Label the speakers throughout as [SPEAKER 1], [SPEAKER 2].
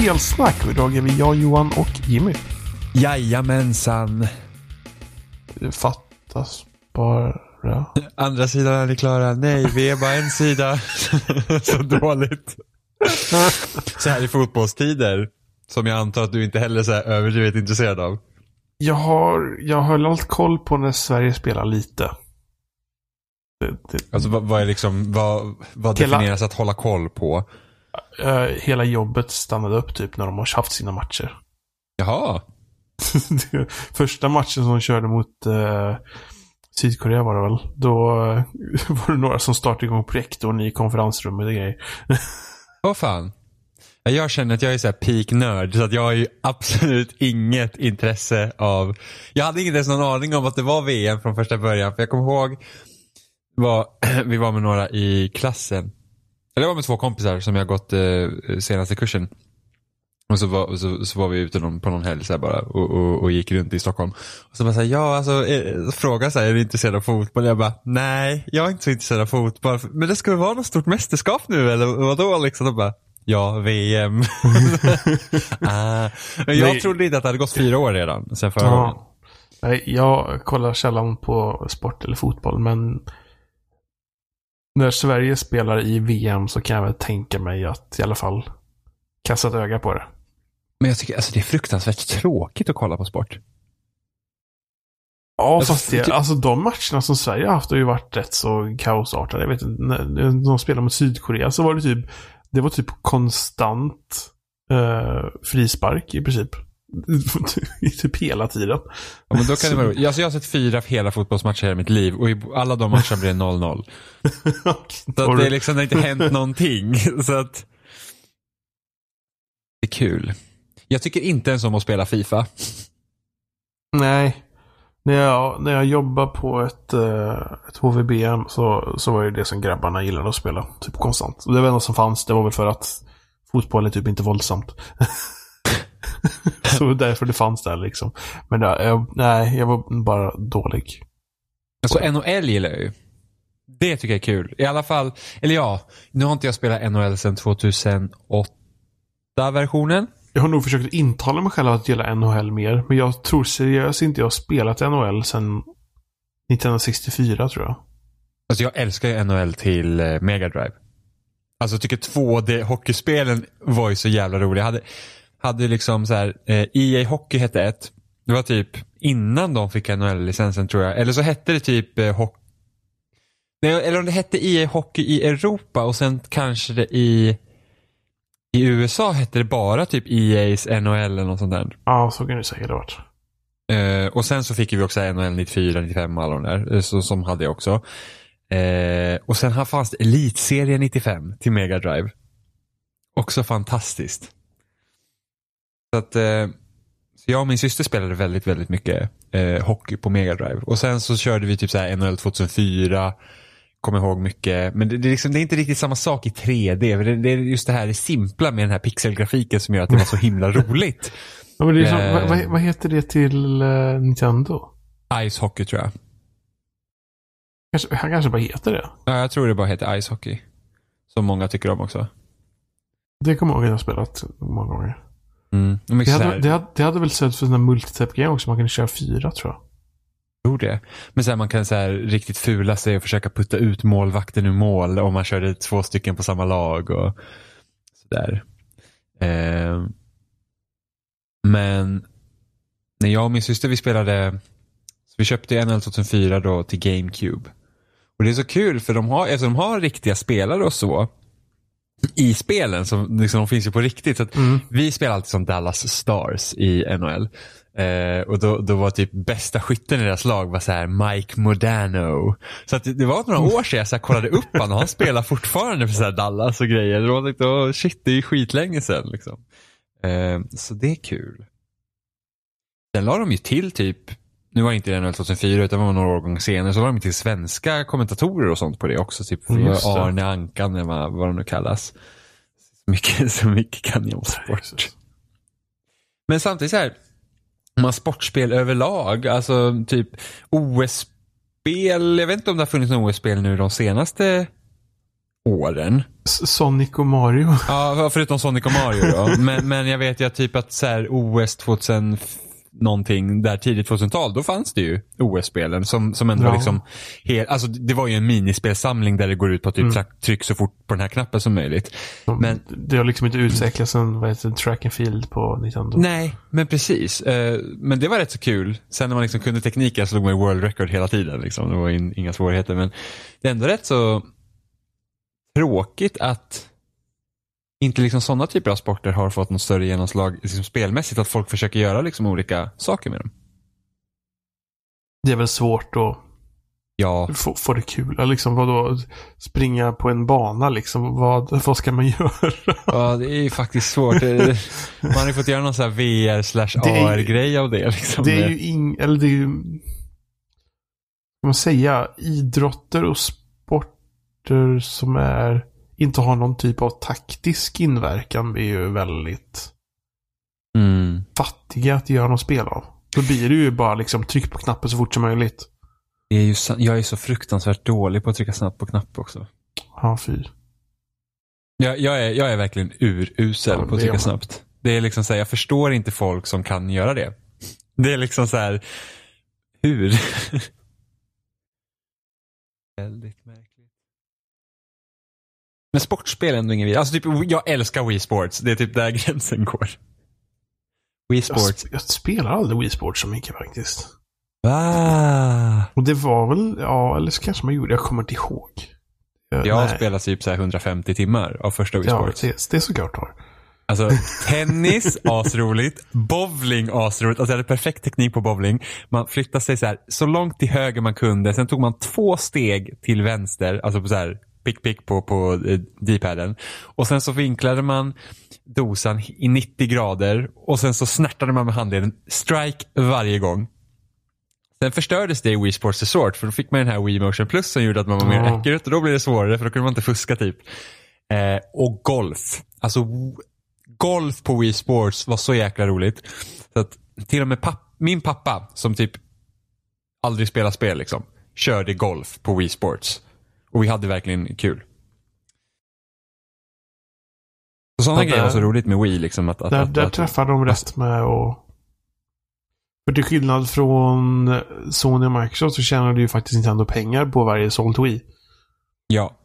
[SPEAKER 1] spelsnack. Och idag är vi jag, Johan och Jimmy.
[SPEAKER 2] Jajamensan.
[SPEAKER 1] Det fattas bara...
[SPEAKER 2] Andra sidan är ni klara. Nej, vi är bara en sida. Så dåligt. Så här i fotbollstider. Som jag antar att du inte heller är överdrivet intresserad av.
[SPEAKER 1] Jag har, jag har hållit koll på när Sverige spelar lite. Det, det,
[SPEAKER 2] Alltså vad, vad är liksom, vad, vad definieras att hålla koll på?
[SPEAKER 1] Eh, hela jobbet stannade upp typ när de har haft sina matcher.
[SPEAKER 2] Jaha.
[SPEAKER 1] Första matchen som de körde mot eh, Sydkorea var det väl. Då eh, var det några som startade igång projektorn i konferensrummet och grejer.
[SPEAKER 2] Vad fan. Ja, Jag känner att jag är så peak nörd så att jag har ju absolut inget intresse av. Jag hade inte ens någon aning om att det var VM från första början. För jag kommer ihåg, var, vi var med några i klassen. Eller jag var med två kompisar som jag gått eh, senaste kursen. Och så var, så, så var vi ute någon, på någon helg så bara och, och, och gick runt i Stockholm. Och så bara så här, ja alltså, eh, fråga så här, är du intresserad av fotboll? Jag bara, nej, jag är inte så intresserad av fotboll. Men det ska väl vara något stort mästerskap nu eller vadå liksom? Och bara, ja, VM. ah. Men jag
[SPEAKER 1] Nej.
[SPEAKER 2] trodde inte att det hade gått fyra år redan sen förra gången.
[SPEAKER 1] Ja. Nej, jag kollar sällan på sport eller fotboll, men när Sverige spelar i VM så kan jag väl tänka mig att i alla fall kasta ett öga på det.
[SPEAKER 2] Men jag tycker alltså, det är fruktansvärt tråkigt att kolla på sport.
[SPEAKER 1] Ja,
[SPEAKER 2] Alltså,
[SPEAKER 1] fast det, alltså de matcherna som Sverige har haft har ju varit rätt så kaosartade. Jag vet inte, när de spelade mot Sydkorea så var det typ, det var typ konstant eh, frispark i princip. Typ hela tiden.
[SPEAKER 2] Ja, men då kan det vara roligt. alltså, jag har sett fyra hela fotbollsmatcher i hela mitt liv och i alla de matcherna blir det 0-0. Så att det, är liksom, det har inte hänt någonting. Så att det är kul. Jag tycker inte ens om att spela FIFA.
[SPEAKER 1] Nej. När jag, när jag jobbade på ett, eh, ett HVBM så, så var det det som grabbarna gillade att spela. Typ konstant. Och det var det enda som fanns. Det var väl för att fotboll är typ inte våldsamt. så därför det fanns där liksom. Men ja, jag, nej, jag var bara dålig.
[SPEAKER 2] Alltså NHL gillar jag ju. Det tycker jag är kul. I alla fall, eller ja, nu har inte jag spelat NHL sedan 2008-versionen.
[SPEAKER 1] Jag har nog försökt intala mig själv att gilla NHL mer. Men jag tror seriöst inte jag har spelat NHL sedan 1964 tror jag.
[SPEAKER 2] Alltså jag älskar ju NHL till eh, Mega Drive. Alltså jag tycker 2D-hockeyspelen var ju så jävla roliga. Jag hade, hade liksom så här, eh, EA Hockey hette ett. Det var typ innan de fick NHL-licensen tror jag. Eller så hette det typ eh, hockey. Nej, eller om det hette EA Hockey i Europa och sen kanske det i i USA hette det bara typ EA's NHL eller något sånt där.
[SPEAKER 1] Ja, så kan det säkert ha varit.
[SPEAKER 2] Eh, och sen så fick vi också NHL 94, 95 och alla de där. eh, Så, som hade jag också. Eh, och sen här fanns det Elitserie 95 till Mega Drive. Också fantastiskt. Så att eh, så jag och min syster spelade väldigt, väldigt mycket eh, hockey på Mega Drive. Och sen så körde vi typ så här NHL 2004. Kommer ihåg mycket. Men det, det, är liksom, det är inte riktigt samma sak i 3D. för Det, det är just det här det simpla med den här pixelgrafiken som gör att det var så himla roligt.
[SPEAKER 1] Ja, men det är som,
[SPEAKER 2] Eh.
[SPEAKER 1] vad, vad, heter det till eh, Nintendo?
[SPEAKER 2] Ice Hockey tror jag.
[SPEAKER 1] Kanske, han kanske bara heter det.
[SPEAKER 2] Ja, jag tror det bara heter Ice Hockey. Som många tycker om också.
[SPEAKER 1] Det kommer jag ihåg att jag spelat många gånger.
[SPEAKER 2] Mm. De
[SPEAKER 1] Det hade, det, hade, det hade väl sett för sådana multitap-grejer också. Man kunde köra fyra tror jag.
[SPEAKER 2] tror det. Men så här, man kan så här, riktigt fula sig och försöka putta ut målvakten ur mål om man körde två stycken på samma lag och sådär. Eh, men när jag och min syster vi spelade, så vi köpte NHL 2004 då till GameCube. Och det är så kul för de har, alltså de har riktiga spelare och så i spelen som liksom, de finns ju på riktigt. Så att Vi spelar alltid som Dallas Stars i NHL. Eh, och då, då var typ bästa skytten i deras lag var så här Mike Modano. Så att det, var några år sedan jag så här kollade upp honom och han spelar fortfarande för så här Dallas och grejer. Var lite, oh, shit det är ju skitlänge sedan liksom. Eh, så det är kul. Sen la de ju till typ, nu var inte det NHL 2004 utan det var några årgångar senare, så la de till svenska kommentatorer och sånt på det också. Typ
[SPEAKER 1] det.
[SPEAKER 2] Arne Ankan eller vad, de nu kallas. Så mycket, så mycket kan jag om sport. Men samtidigt så här, om man sportspel överlag, alltså typ OS-spel, jag vet inte om det har funnits några OS-spel nu de senaste åren.
[SPEAKER 1] Sonic och Mario.
[SPEAKER 2] Ja, förutom Sonic och Mario då. Men, men jag vet ju typ att så här, OS 2000 f- någonting där tidigt 2000-tal, då fanns det ju OS-spelen som, som ändå
[SPEAKER 1] Ja.
[SPEAKER 2] liksom helt, alltså det var ju en minispelsamling där det går ut på att typ
[SPEAKER 1] Mm.
[SPEAKER 2] tryck så fort på den här knappen som möjligt. Men-
[SPEAKER 1] Det har liksom inte utvecklats sen, vad heter det, track and field på Nintendo.
[SPEAKER 2] Nej, men precis. Eh, men det var rätt så kul. Sen när man liksom kunde tekniken så slog man world record hela tiden. Liksom. Det var in, inga svårigheter. Men det är ändå rätt så tråkigt att inte liksom sådana typer av sporter har fått något större genomslag liksom spelmässigt. Att folk försöker göra liksom olika saker med dem.
[SPEAKER 1] Det är väl svårt att
[SPEAKER 2] Ja,
[SPEAKER 1] få, få det kul. Liksom, vadå, springa på en bana liksom. Vad, vad ska man göra?
[SPEAKER 2] ja det är ju faktiskt svårt. Man har ju fått göra någon sån här VR slash AR-grej av det. Liksom.
[SPEAKER 1] Det är ju ing, eller det är ju, vad man säga, idrotter och sporter som är, inte har någon typ av taktisk inverkan blir ju väldigt
[SPEAKER 2] Mm.
[SPEAKER 1] fattiga att göra något spel av. Då blir det ju bara liksom tryck på knappen så fort som möjligt.
[SPEAKER 2] Det är ju, jag är så fruktansvärt dålig på att trycka snabbt på knapp också.
[SPEAKER 1] Ja, fy.
[SPEAKER 2] Jag, jag, är, jag är verkligen urusel
[SPEAKER 1] Ja,
[SPEAKER 2] på att trycka snabbt. Det är liksom så här, jag förstår inte folk som kan göra det. Det är liksom så här, hur? Väldigt märkligt. Men sportspel är ändå ingen. Alltså typ, jag älskar Wii Sports. Det är typ där gränsen går. Wii
[SPEAKER 1] Jag,
[SPEAKER 2] Sports.
[SPEAKER 1] sp- jag spelar aldrig Wii Sports så mycket faktiskt.
[SPEAKER 2] Ah.
[SPEAKER 1] Och det var väl, ja, eller så kanske man gjorde, jag kommer inte ihåg. Eh,
[SPEAKER 2] Jag har
[SPEAKER 1] nej.
[SPEAKER 2] spelat typ så här 150 timmar av första Wii
[SPEAKER 1] Ja,
[SPEAKER 2] Sports.
[SPEAKER 1] det, det är såklart har.
[SPEAKER 2] Alltså tennis, asroligt. Bowling, asroligt. Alltså jag hade perfekt teknik på bowling. Man flyttade sig så här så långt till höger man kunde. Sen tog man två steg till vänster. Alltså på så här pick pick på, på eh, D-paden. Och sen så vinklade man dosan i 90 grader. Och sen så snärtade man med handleden. Strike varje gång. Sen förstördes det i Wii Sports Resort för då fick man den här Wii Motion Plus som gjorde att man var mer
[SPEAKER 1] Ja.
[SPEAKER 2] accurate och då blev det svårare för då kunde man inte fuska typ. Eh, och golf. Alltså golf på Wii Sports var så jäkla roligt. Så att till och med papp, min pappa som typ aldrig spelar spel liksom, körde golf på Wii Sports. Och vi hade verkligen kul. Så sådana
[SPEAKER 1] Ja,
[SPEAKER 2] grejer var så roligt med Wii liksom. Att, att,
[SPEAKER 1] Där,
[SPEAKER 2] att,
[SPEAKER 1] där
[SPEAKER 2] att,
[SPEAKER 1] träffar de rätt med och... För till skillnad från Sony och Microsoft så tjänade ju faktiskt Nintendo pengar på varje sålt Wii.
[SPEAKER 2] Ja.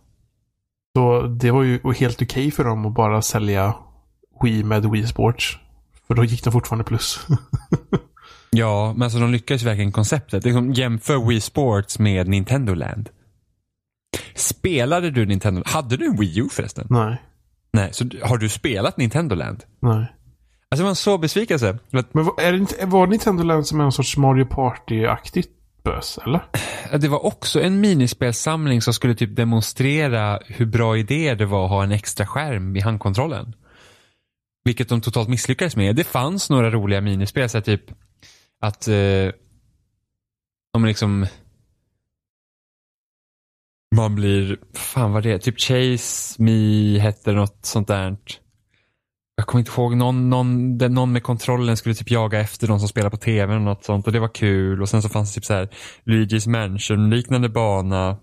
[SPEAKER 1] Så det var ju helt okej för dem att bara sälja Wii med Wii Sports. För då gick de fortfarande plus.
[SPEAKER 2] Ja, men alltså de lyckades verkligen konceptet. Liksom, jämför Wii Sports med Nintendo Land. Spelade du Nintendo? Hade du en Wii U förresten?
[SPEAKER 1] nej,
[SPEAKER 2] Nej, så har du spelat Nintendo Land?
[SPEAKER 1] nej.
[SPEAKER 2] Alltså en så besvikelse.
[SPEAKER 1] Men var, är det inte, var Nintendo Land som en sorts Mario Party-aktigt bös, eller?
[SPEAKER 2] Det var också en minispelsamling som skulle typ demonstrera hur bra idé det var att ha en extra skärm i handkontrollen. Vilket de totalt misslyckades med. Det fanns några roliga minispel, så typ att eh, om liksom man blir, fan vad det är, typ Chase Me hette det, något sånt där. Jag kommer inte ihåg, någon, någon, någon med kontrollen skulle typ jaga efter de som spelar på tv och något sånt och det var kul. Och sen så fanns det typ så här Luigi's Mansion liknande bana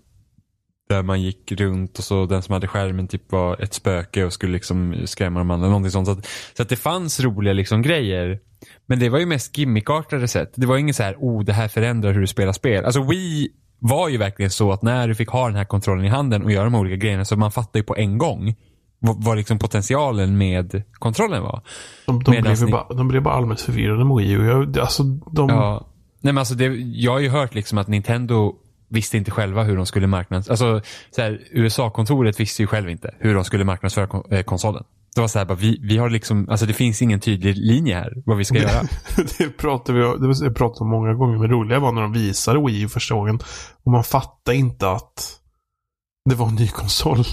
[SPEAKER 2] där man gick runt och så den som hade skärmen typ var ett spöke och skulle liksom skrämma de andra. Någonting sånt. Så att, så att det fanns roliga liksom grejer. Men det var ju mest gimmickartade sätt. Det var inget så här, oh det här förändrar hur du spelar spel. Alltså Wii var ju verkligen så att när du fick ha den här kontrollen i handen och göra de olika grejerna så man fattar ju på en gång vad, vad liksom potentialen med kontrollen var.
[SPEAKER 1] De, de,
[SPEAKER 2] Medans
[SPEAKER 1] blev,
[SPEAKER 2] ni-
[SPEAKER 1] bara, de blev bara allmänt förvirrade med Wii U. Jag, alltså, de...
[SPEAKER 2] Ja. Nej men alltså det, jag har ju hört liksom att Nintendo visste inte själva hur de skulle marknadsföra, alltså USA-kontoret visste ju själv inte hur de skulle marknadsföra eh, konsolen. Det var så här, bara, vi, vi har liksom, alltså det finns ingen tydlig linje här vad vi ska göra.
[SPEAKER 1] det pratade vi det pratade om många gånger, men det roliga var när de visade Wii U första gången. Och man fattade inte att det var en ny konsol.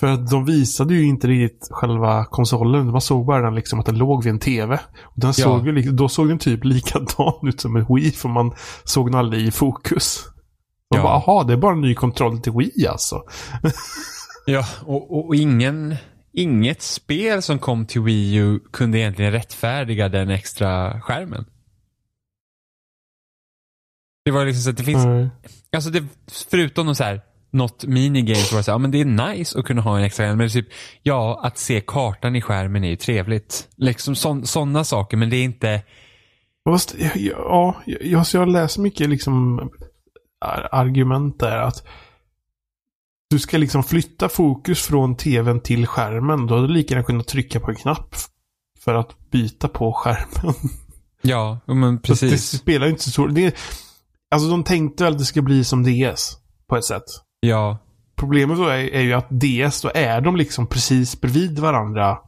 [SPEAKER 1] För att de visade ju inte riktigt själva konsolen. Man såg bara den liksom att den låg vid en TV. Och den såg ju, då såg den typ likadan ut som en Wii, för man såg den aldrig i fokus. Man
[SPEAKER 2] Ja.
[SPEAKER 1] bara, aha, det är bara en ny kontroll till Wii alltså.
[SPEAKER 2] Ja, och, och, och ingen, inget spel som kom till Wii U kunde egentligen rättfärdiga den extra skärmen. Det var liksom så att det finns,
[SPEAKER 1] Nej.
[SPEAKER 2] alltså det, förutom de så här något minigame så var det så här, ja men det är nice att kunna ha en extra skärm. Men typ, ja, att se kartan i skärmen är ju trevligt. Liksom sådana saker, men det är inte...
[SPEAKER 1] Fast, ja, jag, så jag läser mycket liksom argument där att du ska liksom flytta fokus från tvn till skärmen. Då hade du lika gärna kunnat trycka på en knapp för att byta på skärmen.
[SPEAKER 2] Ja, men precis.
[SPEAKER 1] det spelar ju inte så stor... Det, alltså de tänkte väl att det ska bli som DS på ett sätt.
[SPEAKER 2] Ja.
[SPEAKER 1] Problemet då är, är ju att DS, då är de liksom precis bredvid varandra.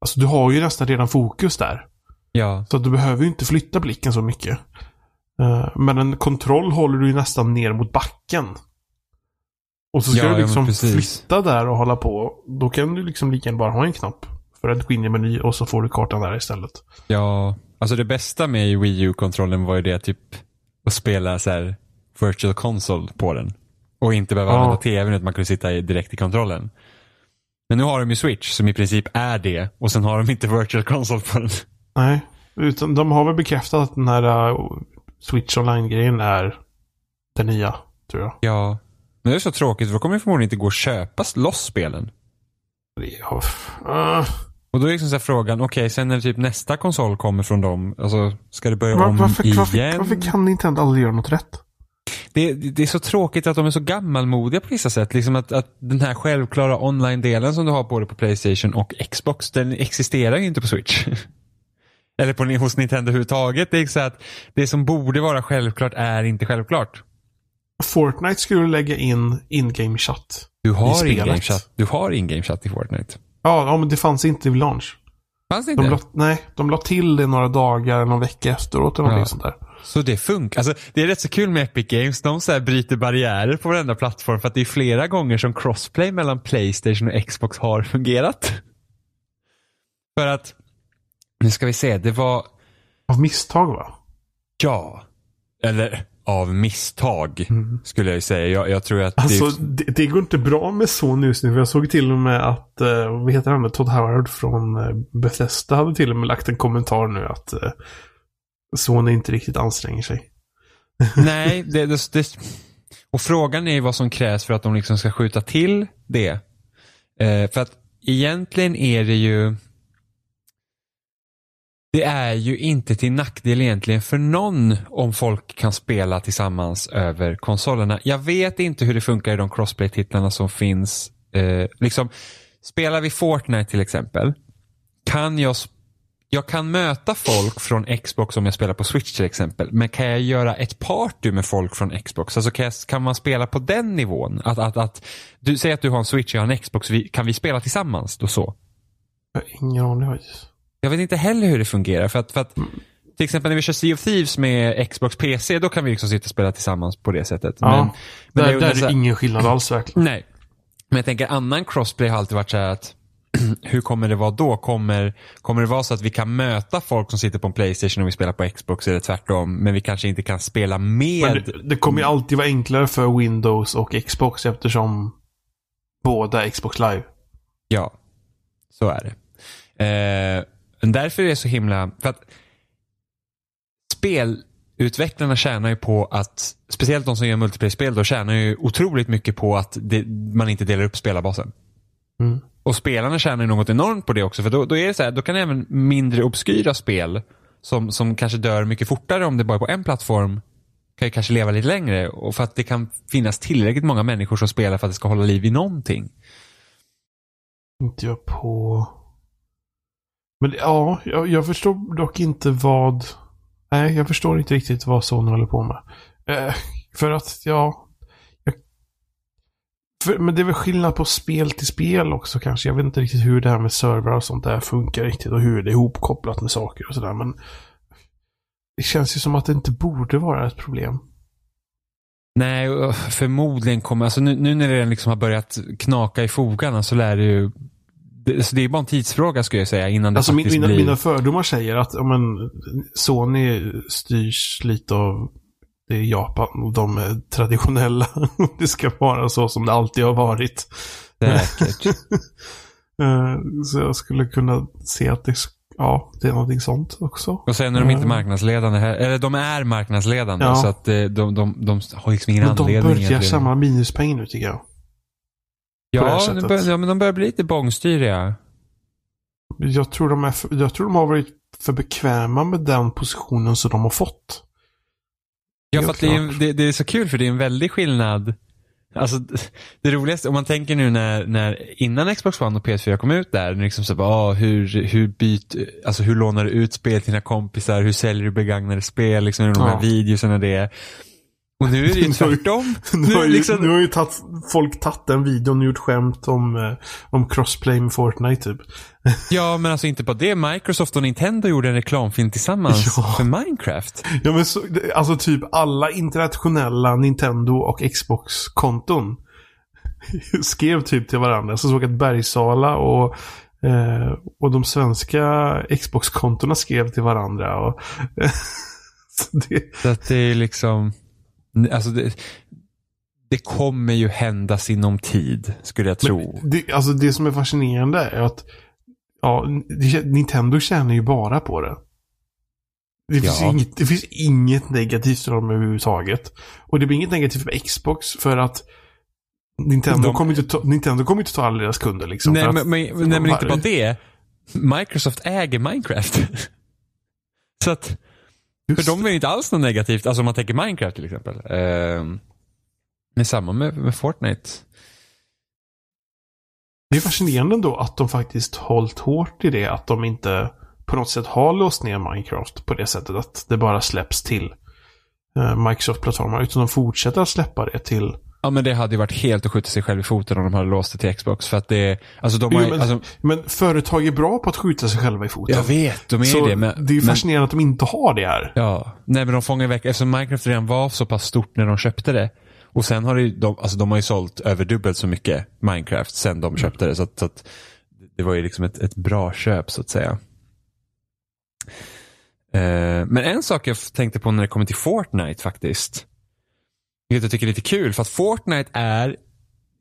[SPEAKER 1] Alltså du har ju nästan redan fokus där.
[SPEAKER 2] Ja.
[SPEAKER 1] Så du behöver ju inte flytta blicken så mycket. Uh, men en kontroll håller du ju nästan ner mot backen. Och så ska
[SPEAKER 2] Ja,
[SPEAKER 1] du
[SPEAKER 2] ja,
[SPEAKER 1] liksom
[SPEAKER 2] precis.
[SPEAKER 1] flytta där och hålla på. Då kan du liksom lika gärna bara ha en knapp. För att gå in i meny och så får du kartan där istället.
[SPEAKER 2] Ja, alltså det bästa med Wii U-kontrollen var ju det typ att spela så här virtual console på den. Och inte behöva
[SPEAKER 1] Ja.
[SPEAKER 2] använda tvn utan man kunde sitta direkt i kontrollen. Men nu har de ju Switch som i princip är det och sen har de inte virtual console på den.
[SPEAKER 1] Nej. Utan de har väl bekräftat att den här uh, Switch Online-grejen är den nya, tror jag.
[SPEAKER 2] Ja. Det är så tråkigt för då kommer det förmodligen inte gå att köpa loss spelen.
[SPEAKER 1] Det uh,
[SPEAKER 2] Och då är liksom så här frågan, okej sen när typ nästa konsol kommer från dem, alltså ska det börja
[SPEAKER 1] var,
[SPEAKER 2] om
[SPEAKER 1] varför,
[SPEAKER 2] igen?
[SPEAKER 1] varför, varför kan Nintendo aldrig göra något rätt?
[SPEAKER 2] Det, det är så tråkigt att de är så gammalmodiga på vissa sätt. Liksom att, att den här självklara online-delen som du har både på Playstation och Xbox, den existerar ju inte på Switch. Eller på, hos Nintendo överhuvudtaget. Det är så att det som borde vara självklart är inte självklart.
[SPEAKER 1] Fortnite skulle lägga in in-game chat.
[SPEAKER 2] Du har in-game chat, du har in-game chat i Fortnite.
[SPEAKER 1] Ja, men det fanns inte vid launch.
[SPEAKER 2] Fanns det inte?
[SPEAKER 1] De la, nej, de la till det några dagar någon vecka efteråt eller någonting
[SPEAKER 2] Ja.
[SPEAKER 1] sånt där.
[SPEAKER 2] Så det funkar. Alltså, det är rätt så kul med Epic Games. De så här bryter barriärer på varenda plattform för att det är flera gånger som crossplay mellan Playstation och Xbox har fungerat. För att, nu ska vi se, det var,
[SPEAKER 1] Av misstag va?
[SPEAKER 2] ja, eller av misstag skulle jag säga. Jag, jag tror att
[SPEAKER 1] Mm. Alltså,
[SPEAKER 2] det,
[SPEAKER 1] det, det går inte bra med Sony just nu. För jag såg till och med att, eh, vad heter han, Todd Howard från eh, Bethesda hade till och med lagt en kommentar nu att eh, Sony inte riktigt anstränger sig.
[SPEAKER 2] nej, det, det, det, och frågan är vad som krävs för att de liksom ska skjuta till det. Eh, för att egentligen är det ju det är ju inte till nackdel egentligen för någon om folk kan spela tillsammans över konsolerna. Jag vet inte hur det funkar i de crossplay-titlarna som finns. Eh, liksom, spelar vi Fortnite till exempel, kan jag, jag kan möta folk från Xbox om jag spelar på Switch till exempel. Men kan jag göra ett party med folk från Xbox? Alltså kan, jag, kan man spela på den nivån? Att, att, att, du säger att du har en Switch och jag har en Xbox, vi, kan vi spela tillsammans då så?
[SPEAKER 1] Jag har ingen aning faktiskt.
[SPEAKER 2] Jag vet inte heller hur det fungerar. För att, för att till exempel när vi kör Sea of Thieves med Xbox PC, då kan vi liksom sitta och spela tillsammans på det sättet.
[SPEAKER 1] Ja,
[SPEAKER 2] men, men
[SPEAKER 1] där,
[SPEAKER 2] det,
[SPEAKER 1] där är
[SPEAKER 2] här-
[SPEAKER 1] ingen skillnad alls verkligen.
[SPEAKER 2] Nej. Men jag tänker annan crossplay har alltid varit så här att hur kommer det vara då? Kommer, kommer det vara så att vi kan möta folk som sitter på en Playstation och vi spelar på Xbox eller tvärtom, men vi kanske inte kan spela med?
[SPEAKER 1] Men det, det kommer ju alltid vara enklare för Windows och Xbox eftersom båda Xbox Live.
[SPEAKER 2] Ja, så är det. Eh, därför är det så himla... För att spelutvecklarna tjänar ju på att, speciellt de som gör multiplayer-spel, då tjänar ju otroligt mycket på att det, man inte delar upp spelarbasen.
[SPEAKER 1] Mm.
[SPEAKER 2] Och spelarna tjänar ju något enormt på det också, för då, då är det så här, då kan även mindre obskyra spel som, som kanske dör mycket fortare om det bara är på en plattform kan ju kanske leva lite längre och för att det kan finnas tillräckligt många människor som spelar för att det ska hålla liv i någonting.
[SPEAKER 1] Inte jag på... Men ja, jag, jag förstår dock inte vad... Nej, jag förstår inte riktigt vad Sony håller på med. Eh, för att, ja... Jag, för, men det är väl skillnad på spel till spel också kanske. Jag vet inte riktigt hur det här med servrar och sånt där funkar riktigt och hur det är ihopkopplat med saker och sådär. Men det känns ju som att det inte borde vara ett problem.
[SPEAKER 2] Nej, förmodligen kommer, alltså nu, nu när det liksom har börjat knaka i fogarna så lär det ju, det, så det är bara en tidsfråga skulle jag säga innan det
[SPEAKER 1] Alltså
[SPEAKER 2] faktiskt
[SPEAKER 1] mina,
[SPEAKER 2] blir.
[SPEAKER 1] mina fördomar säger att ja, men, Sony styrs lite av det är Japan och de är traditionella. det ska vara så som det alltid har varit.
[SPEAKER 2] Säkert.
[SPEAKER 1] Eh, så jag skulle kunna se att det, Ja, det är någonting sånt också.
[SPEAKER 2] Och sen är de inte
[SPEAKER 1] Mm.
[SPEAKER 2] marknadsledande här. Eller de är marknadsledande.
[SPEAKER 1] Ja.
[SPEAKER 2] Så att eh, de, de, de har liksom ingen
[SPEAKER 1] Men de
[SPEAKER 2] anledning.
[SPEAKER 1] börjar
[SPEAKER 2] egentligen.
[SPEAKER 1] minuspengar nu tycker jag.
[SPEAKER 2] Ja, de bör, ja, men de börjar bli lite bångstyriga.
[SPEAKER 1] Jag tror, de är för, jag tror de har varit för bekväma med den positionen som de har fått.
[SPEAKER 2] Ja, för att det är, det, det är så kul för det är en väldig skillnad. Alltså det roligaste, om man tänker nu när, när innan Xbox One och PS4 kom ut där, liksom så bara, ah, hur, hur byt, alltså hur lånar du ut spel till dina kompisar, hur säljer du begagnade spel, liksom hur de här
[SPEAKER 1] Ja.
[SPEAKER 2] videorna det. Och nu är det ju tvärtom.
[SPEAKER 1] Nu har ju,
[SPEAKER 2] liksom,
[SPEAKER 1] nu har ju tatt, folk tagit den videon och gjort skämt om, eh, om crossplay med Fortnite typ.
[SPEAKER 2] Ja, men alltså inte på det. Microsoft och Nintendo gjorde en reklamfilm tillsammans
[SPEAKER 1] Ja.
[SPEAKER 2] för Minecraft.
[SPEAKER 1] Ja men så, alltså typ alla internationella Nintendo och Xbox-konton skrev typ till varandra. Så såg jag att Bergsala och, eh, och de svenska Xbox-kontona skrev till varandra. Och, så det,
[SPEAKER 2] Så att det är liksom, alltså det, det kommer ju hända sinom tid, skulle jag tro.
[SPEAKER 1] det, alltså det som är fascinerande är att ja, Nintendo tjänar ju bara på det. Det finns,
[SPEAKER 2] Ja.
[SPEAKER 1] inget, det finns inget negativt för dem överhuvudtaget. Och det blir inget negativt för Xbox för att Nintendo,
[SPEAKER 2] De-
[SPEAKER 1] kommer, inte ta, Nintendo kommer inte ta alla deras kunder liksom.
[SPEAKER 2] nej, men,
[SPEAKER 1] att-
[SPEAKER 2] men, nej, men inte bara det. Microsoft äger Minecraft. Så att,
[SPEAKER 1] Just
[SPEAKER 2] för de är ju inte alls något negativt, alltså om man tänker Minecraft till exempel. Um, men samma med, med Fortnite.
[SPEAKER 1] Det är fascinerande ändå att de faktiskt hållit hårt i det. Att de inte på något sätt har låst ner Minecraft på det sättet att det bara släpps till eh, Microsoft-plattformar. Utan de fortsätter att släppa det till
[SPEAKER 2] Ja men det hade ju varit helt att skjuta sig själv i foten om de hade låst det till Xbox. För att det, alltså de har
[SPEAKER 1] Jo, men,
[SPEAKER 2] alltså,
[SPEAKER 1] men företag är bra på att skjuta sig själva i foten.
[SPEAKER 2] jag vet, de är
[SPEAKER 1] Så
[SPEAKER 2] det. Men,
[SPEAKER 1] det är ju
[SPEAKER 2] men,
[SPEAKER 1] fascinerande att de inte har det här.
[SPEAKER 2] Ja, nej men de fångar iväg, eftersom Minecraft redan var så pass stort när de köpte det. Och sen har det de, alltså de har ju sålt över dubbelt så mycket Minecraft sen de köpte det. Så att, så att det var ju liksom ett, ett bra köp så att säga. Eh, men en sak jag tänkte på när det kommer till Fortnite faktiskt. Vilket jag tycker är lite kul för att Fortnite är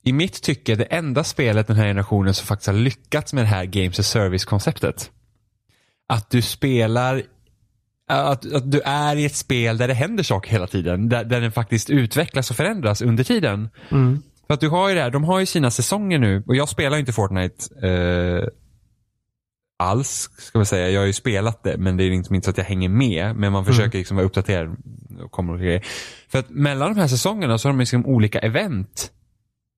[SPEAKER 2] i mitt tycke det enda spelet den här generationen som faktiskt har lyckats med det här Games as Service-konceptet. Att du spelar att, att du är i ett spel där det händer saker hela tiden. Där, där den faktiskt utvecklas och förändras under tiden.
[SPEAKER 1] Mm.
[SPEAKER 2] För att du har ju det här, de har ju sina säsonger nu och jag spelar ju inte Fortnite eh, alls, ska vi säga. Jag har ju spelat det men det är liksom inte så att jag hänger med. Men man försöker liksom vara uppdaterad och kommer och grejer. För att mellan de här säsongerna så har de liksom olika event.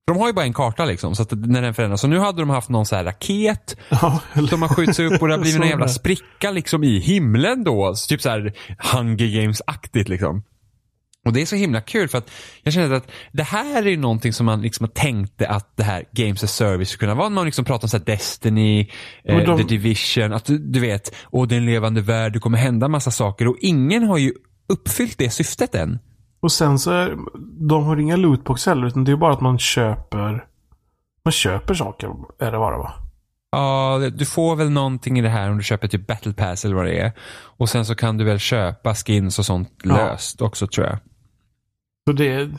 [SPEAKER 2] De har ju bara en karta liksom, så att när den förändras. Så nu hade de haft någon så här raket
[SPEAKER 1] Ja,
[SPEAKER 2] som har skjuts upp och det har blivit en jävla spricka liksom i himlen då. Så typ så här Hunger Games-aktigt liksom. Och det är så himla kul för att jag känner att det här är ju någonting som man liksom tänkte att det här Games as Service skulle kunna vara. Man liksom pratar om så Destiny, eh,
[SPEAKER 1] de-
[SPEAKER 2] The Division, att du, vet, och det är en levande värld, det kommer hända massa saker och ingen har ju uppfyllt det syftet än.
[SPEAKER 1] Och sen så är de har inga lootbox heller. Utan det är bara att man köper man köper saker är det bara va?
[SPEAKER 2] Ja, du får väl någonting i det här om du köper typ Battle Pass eller vad det är. Och sen så kan du väl köpa skins och sånt
[SPEAKER 1] Ja.
[SPEAKER 2] löst också tror jag.
[SPEAKER 1] Så det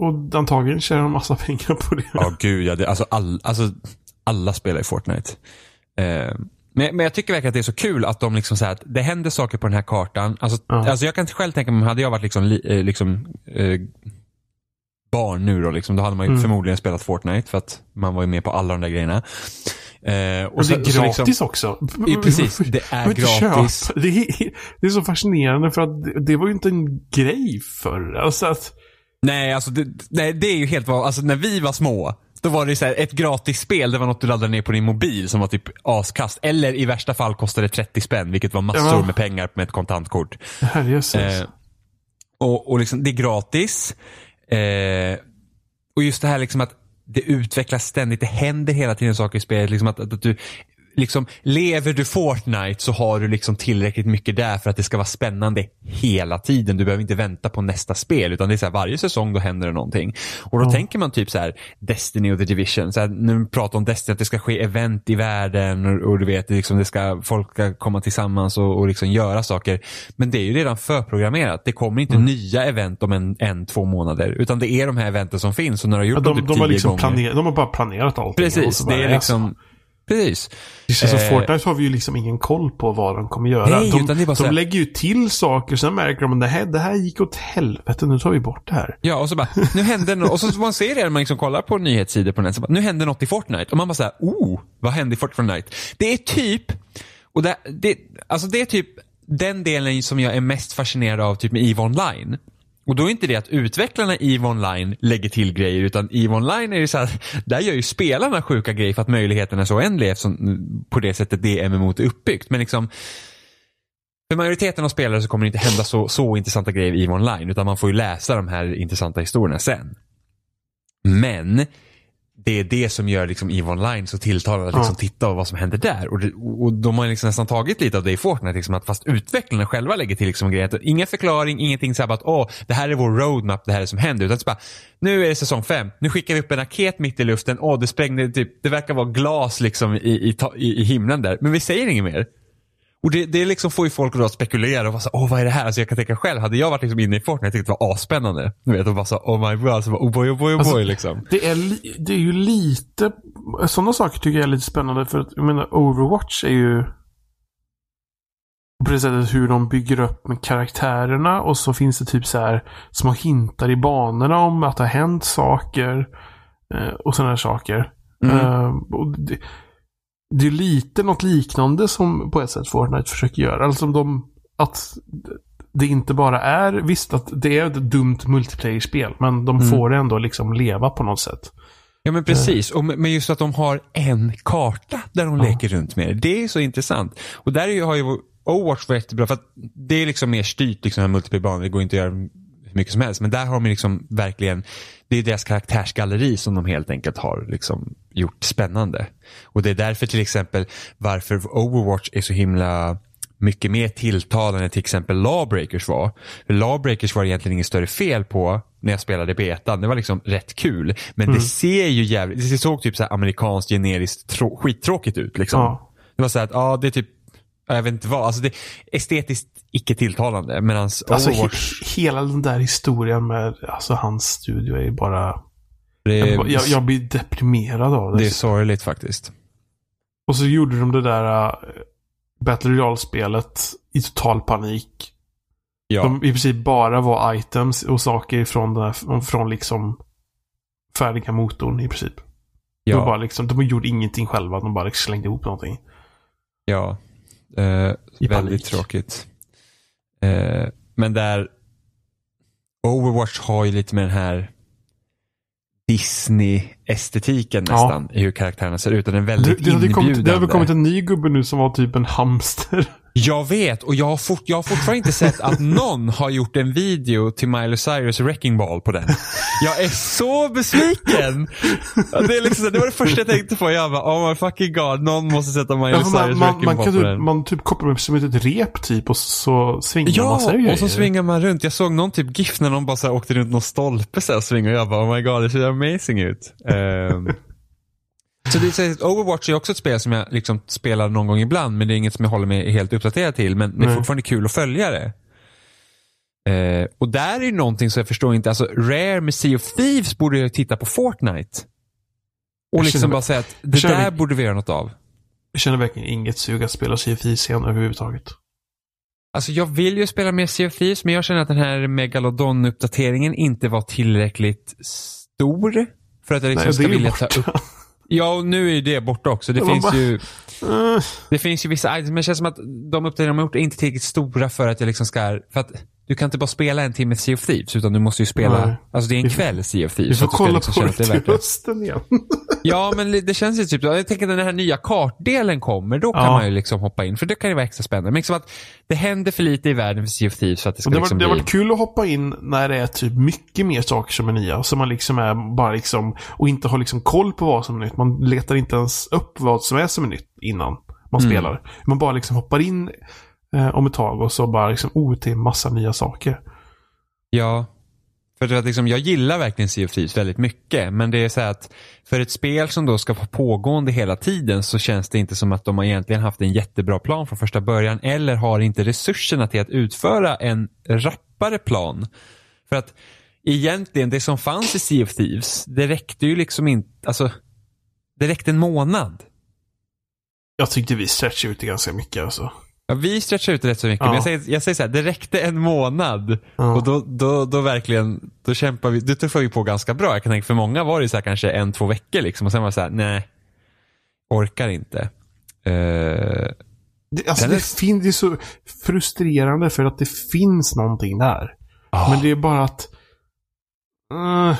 [SPEAKER 1] och antagligen tjänar de massa pengar på det.
[SPEAKER 2] Ja, gud ja. Det, alltså, all, alltså, alla spelar i Fortnite. Eh, men, men jag tycker verkligen att det är så kul att de liksom säger att det händer saker på den här kartan. Alltså,
[SPEAKER 1] Ja.
[SPEAKER 2] alltså jag kan själv tänka mig, hade jag varit liksom, li, eh, liksom eh, barn nu då, liksom, då hade man ju
[SPEAKER 1] Mm.
[SPEAKER 2] förmodligen spelat Fortnite för att man var ju med på alla de där grejerna. Eh,
[SPEAKER 1] Och det är
[SPEAKER 2] så- så
[SPEAKER 1] gratis
[SPEAKER 2] liksom-
[SPEAKER 1] också.
[SPEAKER 2] Ja, precis. Det är gratis.
[SPEAKER 1] Det är, det är så fascinerande för att det, var ju inte en grej förr. Alltså att,
[SPEAKER 2] Nej, alltså det, nej, det är ju helt vad, alltså när vi var små, då var det så här, ett gratis spel, det var något du laddade ner på din mobil som var typ askast. Eller i värsta fall kostade 30 spänn, vilket var massor
[SPEAKER 1] Ja.
[SPEAKER 2] med pengar med ett kontantkort. Eh, och, och liksom, det är gratis. Eh, och just det här liksom att det utvecklas ständigt, det händer hela tiden saker i spelet. Liksom att, att, att du, liksom, lever du Fortnite så har du liksom tillräckligt mycket där för att det ska vara spännande hela tiden. Du behöver inte vänta på nästa spel utan det är så här, varje säsong då händer det någonting. Och då
[SPEAKER 1] Ja.
[SPEAKER 2] tänker man typ så här Destiny och The Division. Så här, vi pratar om Destiny att det ska ske event i världen och, och du vet, liksom, det ska, folk ska komma tillsammans och, och liksom göra saker. Men det är ju redan förprogrammerat. Det kommer inte nya event om en, en, två månader. Utan det är de här eventen som finns och när du har
[SPEAKER 1] Ja,
[SPEAKER 2] gjort
[SPEAKER 1] de,
[SPEAKER 2] dem typ
[SPEAKER 1] de, har liksom
[SPEAKER 2] gånger.
[SPEAKER 1] planer, de har bara planerat allting.
[SPEAKER 2] Precis, det är liksom precis.
[SPEAKER 1] Just så
[SPEAKER 2] Eh.
[SPEAKER 1] Fortnite har vi ju liksom ingen koll på vad de kommer göra.
[SPEAKER 2] Nej,
[SPEAKER 1] de
[SPEAKER 2] utan det är bara
[SPEAKER 1] de
[SPEAKER 2] här-
[SPEAKER 1] lägger ju till saker, sen märker de att det här, det här gick åt helvete, nu tar vi bort det här.
[SPEAKER 2] Ja, och så bara, nu hände något. Och så man ser det när man liksom kollar på nyhetssidor på nätet. Nu hände något i Fortnite. Och man bara såhär, oh, vad hände i Fortnite? Det är typ, och det, det, alltså det är typ den delen som jag är mest fascinerad av typ med EVE Online. Och då är inte det att utvecklarna i EVE Online lägger till grejer utan EVE Online är det så här, där gör ju spelarna sjuka grejer för att möjligheterna är så oändliga eftersom mm, på det sättet det MMO är uppbyggt. Men liksom för majoriteten av spelare så kommer det inte hända så, så intressanta grejer i EVE Online utan man får ju läsa de här intressanta historierna sen. Men det är det som gör liksom EVE Online så tilltalande att liksom
[SPEAKER 1] Ja.
[SPEAKER 2] titta på vad som händer där. Och, det, och de har liksom nästan tagit lite av det i Fortnite, liksom, att fast utvecklarna själva lägger till liksom grejer. Ingen förklaring, ingenting så här bara att åh, det här är vår roadmap, det här är det som händer. Utan bara, nu är det säsong fem, nu skickar vi upp en raket mitt i luften, åh det sprängde typ, det verkar vara glas liksom i, i, i, i himlen där. Men vi säger inget mer. Och det, det liksom får ju folk att spekulera och vara så åh vad är det här? Alltså jag kan tänka själv, hade jag varit liksom inne i Fortnite, jag tyckte det var asspännande. Du vet, och bara så, oh my god, alltså, oh boy, oh boy, oh
[SPEAKER 1] Alltså,
[SPEAKER 2] boy liksom.
[SPEAKER 1] Det är, det är ju lite, sådana saker tycker jag är lite spännande för att, jag menar, Overwatch är ju på det sättet hur de bygger upp med karaktärerna och så finns det typ så här små hintar i banorna om att det har hänt saker eh, och sådana här saker.
[SPEAKER 2] Mm.
[SPEAKER 1] Eh, och det, det är lite något liknande som på ett sätt Fortnite försöker göra. Alltså de, att det inte bara är, visst att det är ett dumt multiplayer-spel, men de
[SPEAKER 2] Mm.
[SPEAKER 1] får ändå liksom leva på något sätt.
[SPEAKER 2] Ja men precis, och med- men just att de har en karta där de
[SPEAKER 1] Ja.
[SPEAKER 2] leker runt med det. Det är så intressant. Och där har ju Overwatch varit jättebra för att det är liksom mer styrt liksom här multiplayer det går inte att göra mycket som helst. Men där har de liksom verkligen, det är deras karaktärsgalleri som de helt enkelt har liksom gjort spännande. Och det är därför till exempel varför Overwatch är så himla mycket mer tilltalande till exempel Lawbreakers var. För Lawbreakers var egentligen inget större fel på när jag spelade betan. Det var liksom rätt kul. Men det ser ju jävligt, det såg typ så här amerikanskt generiskt trå- skittråkigt ut liksom.
[SPEAKER 1] Ja.
[SPEAKER 2] Det var så här att, ja det är typ, jag vet inte vad, alltså det är estetiskt icke tilltalande. Medan
[SPEAKER 1] Alltså
[SPEAKER 2] Overwatch,
[SPEAKER 1] he, hela den där historien med alltså, hans studio är bara...
[SPEAKER 2] det, är,
[SPEAKER 1] Jag, jag, jag blir deprimerad av det.
[SPEAKER 2] det är sorgligt faktiskt.
[SPEAKER 1] Och så gjorde de det där uh, Battle Royale-spelet i total panik.
[SPEAKER 2] Ja.
[SPEAKER 1] De i princip bara var items och saker från, den här, från liksom färdiga motorn i princip. De,
[SPEAKER 2] ja.
[SPEAKER 1] bara liksom, de gjorde ingenting själva. De bara slängde ihop någonting.
[SPEAKER 2] Ja, eh, väldigt
[SPEAKER 1] panik.
[SPEAKER 2] tråkigt. Eh, men där Overwatch har ju lite med den här Disney-estetiken
[SPEAKER 1] Ja.
[SPEAKER 2] nästan i hur karaktärerna ser ut. Den är väldigt
[SPEAKER 1] det, hade kommit, det har väl
[SPEAKER 2] inbjudande.
[SPEAKER 1] kommit en ny gubbe nu som var typ en hamster.
[SPEAKER 2] Jag vet och jag har, fort, jag har fortfarande inte sett att någon har gjort en video till Miley Cyrus Wrecking Ball på den. Jag är så besviken! Det, är liksom, det var det första jag tänkte på. Jag bara, oh my fucking god, någon måste sätta Miley
[SPEAKER 1] Ja,
[SPEAKER 2] Cyrus
[SPEAKER 1] man, man,
[SPEAKER 2] Wrecking
[SPEAKER 1] man,
[SPEAKER 2] Ball
[SPEAKER 1] kan
[SPEAKER 2] på
[SPEAKER 1] typ,
[SPEAKER 2] den.
[SPEAKER 1] man typ kopplar upp som ett rep typ och så svingar man
[SPEAKER 2] Ja,
[SPEAKER 1] sig grejer.
[SPEAKER 2] och så svingar man runt. Jag såg någon typ GIF när någon bara så åkte runt någon stolpe så här och svingade och jag bara oh my god det ser amazing ut. Ehm, så det är, Overwatch är också ett spel som jag liksom spelar någon gång ibland men det är inget som jag håller mig helt uppdaterad till men det är fortfarande kul att följa det. Eh, och där är ju någonting som jag förstår inte, alltså Rare med Sea of Thieves borde ju titta på Fortnite. Och liksom
[SPEAKER 1] känner-
[SPEAKER 2] bara säga att det där borde vi göra något av.
[SPEAKER 1] Jag känner verkligen inget sug att spela CFI-scen överhuvudtaget.
[SPEAKER 2] Alltså jag vill ju spela mer Sea of Thieves men jag känner att den här Megalodon-uppdateringen inte var tillräckligt stor. För att jag liksom
[SPEAKER 1] Nej,
[SPEAKER 2] ska vilja ta upp. Ja, och nu är ju det borta också. Det finns
[SPEAKER 1] bara-
[SPEAKER 2] ju
[SPEAKER 1] Eh,
[SPEAKER 2] det finns ju vissa items, men det känns som att de uppdateringar de har gjort är inte tillräckligt stora för att jag liksom ska, för att du kan inte bara spela en timme Sea of Thieves utan du måste ju spela,
[SPEAKER 1] Nej.
[SPEAKER 2] alltså det är en
[SPEAKER 1] Vi får-
[SPEAKER 2] kväll Sea of
[SPEAKER 1] vi
[SPEAKER 2] Thieves.
[SPEAKER 1] får
[SPEAKER 2] du ska
[SPEAKER 1] kolla
[SPEAKER 2] liksom
[SPEAKER 1] på det till hösten igen.
[SPEAKER 2] Ja, men det känns ju typ. Jag tänker när den här nya kartdelen kommer, då kan
[SPEAKER 1] Ja.
[SPEAKER 2] man ju liksom hoppa in. För det kan ju vara extra spännande. Men liksom att det händer för lite i världen för Sea of Thieves för att det ska
[SPEAKER 1] Och det,
[SPEAKER 2] liksom
[SPEAKER 1] varit, det har
[SPEAKER 2] bli...
[SPEAKER 1] varit kul att hoppa in när det är typ mycket mer saker som är nya. Så man liksom är bara liksom, och inte har liksom koll på vad som är nytt. Man letar inte ens upp vad som är som är nytt innan man
[SPEAKER 2] Mm.
[SPEAKER 1] spelar. Man bara liksom hoppar in eh, om ett tag och så bara liksom, oh, det är massa nya saker.
[SPEAKER 2] Ja. För att liksom, jag gillar verkligen Sea of Thieves väldigt mycket. Men det är så här att för ett spel som då ska vara pågående hela tiden så känns det inte som att de har egentligen haft en jättebra plan från första början. Eller har inte resurserna till att utföra en rappare plan. För att egentligen det som fanns i Sea of Thieves, det räckte ju liksom inte, alltså det räckte en månad.
[SPEAKER 1] Jag tyckte vi stretchade ut det ganska mycket alltså.
[SPEAKER 2] Ja, vi stretchar ut det rätt så mycket.
[SPEAKER 1] Ja.
[SPEAKER 2] Men jag säger, jag säger så här, det räckte en månad.
[SPEAKER 1] Ja.
[SPEAKER 2] Och då, då, då verkligen, då kämpar vi, då tuffar vi på ganska bra. Jag kan tänka för många var det så här kanske en, två veckor liksom. Och sen var det så här, nej, orkar inte. Eh,
[SPEAKER 1] Det, alltså det,
[SPEAKER 2] är-
[SPEAKER 1] fin- det är så frustrerande för att det finns någonting där.
[SPEAKER 2] ah,
[SPEAKER 1] Men det är bara att... eh,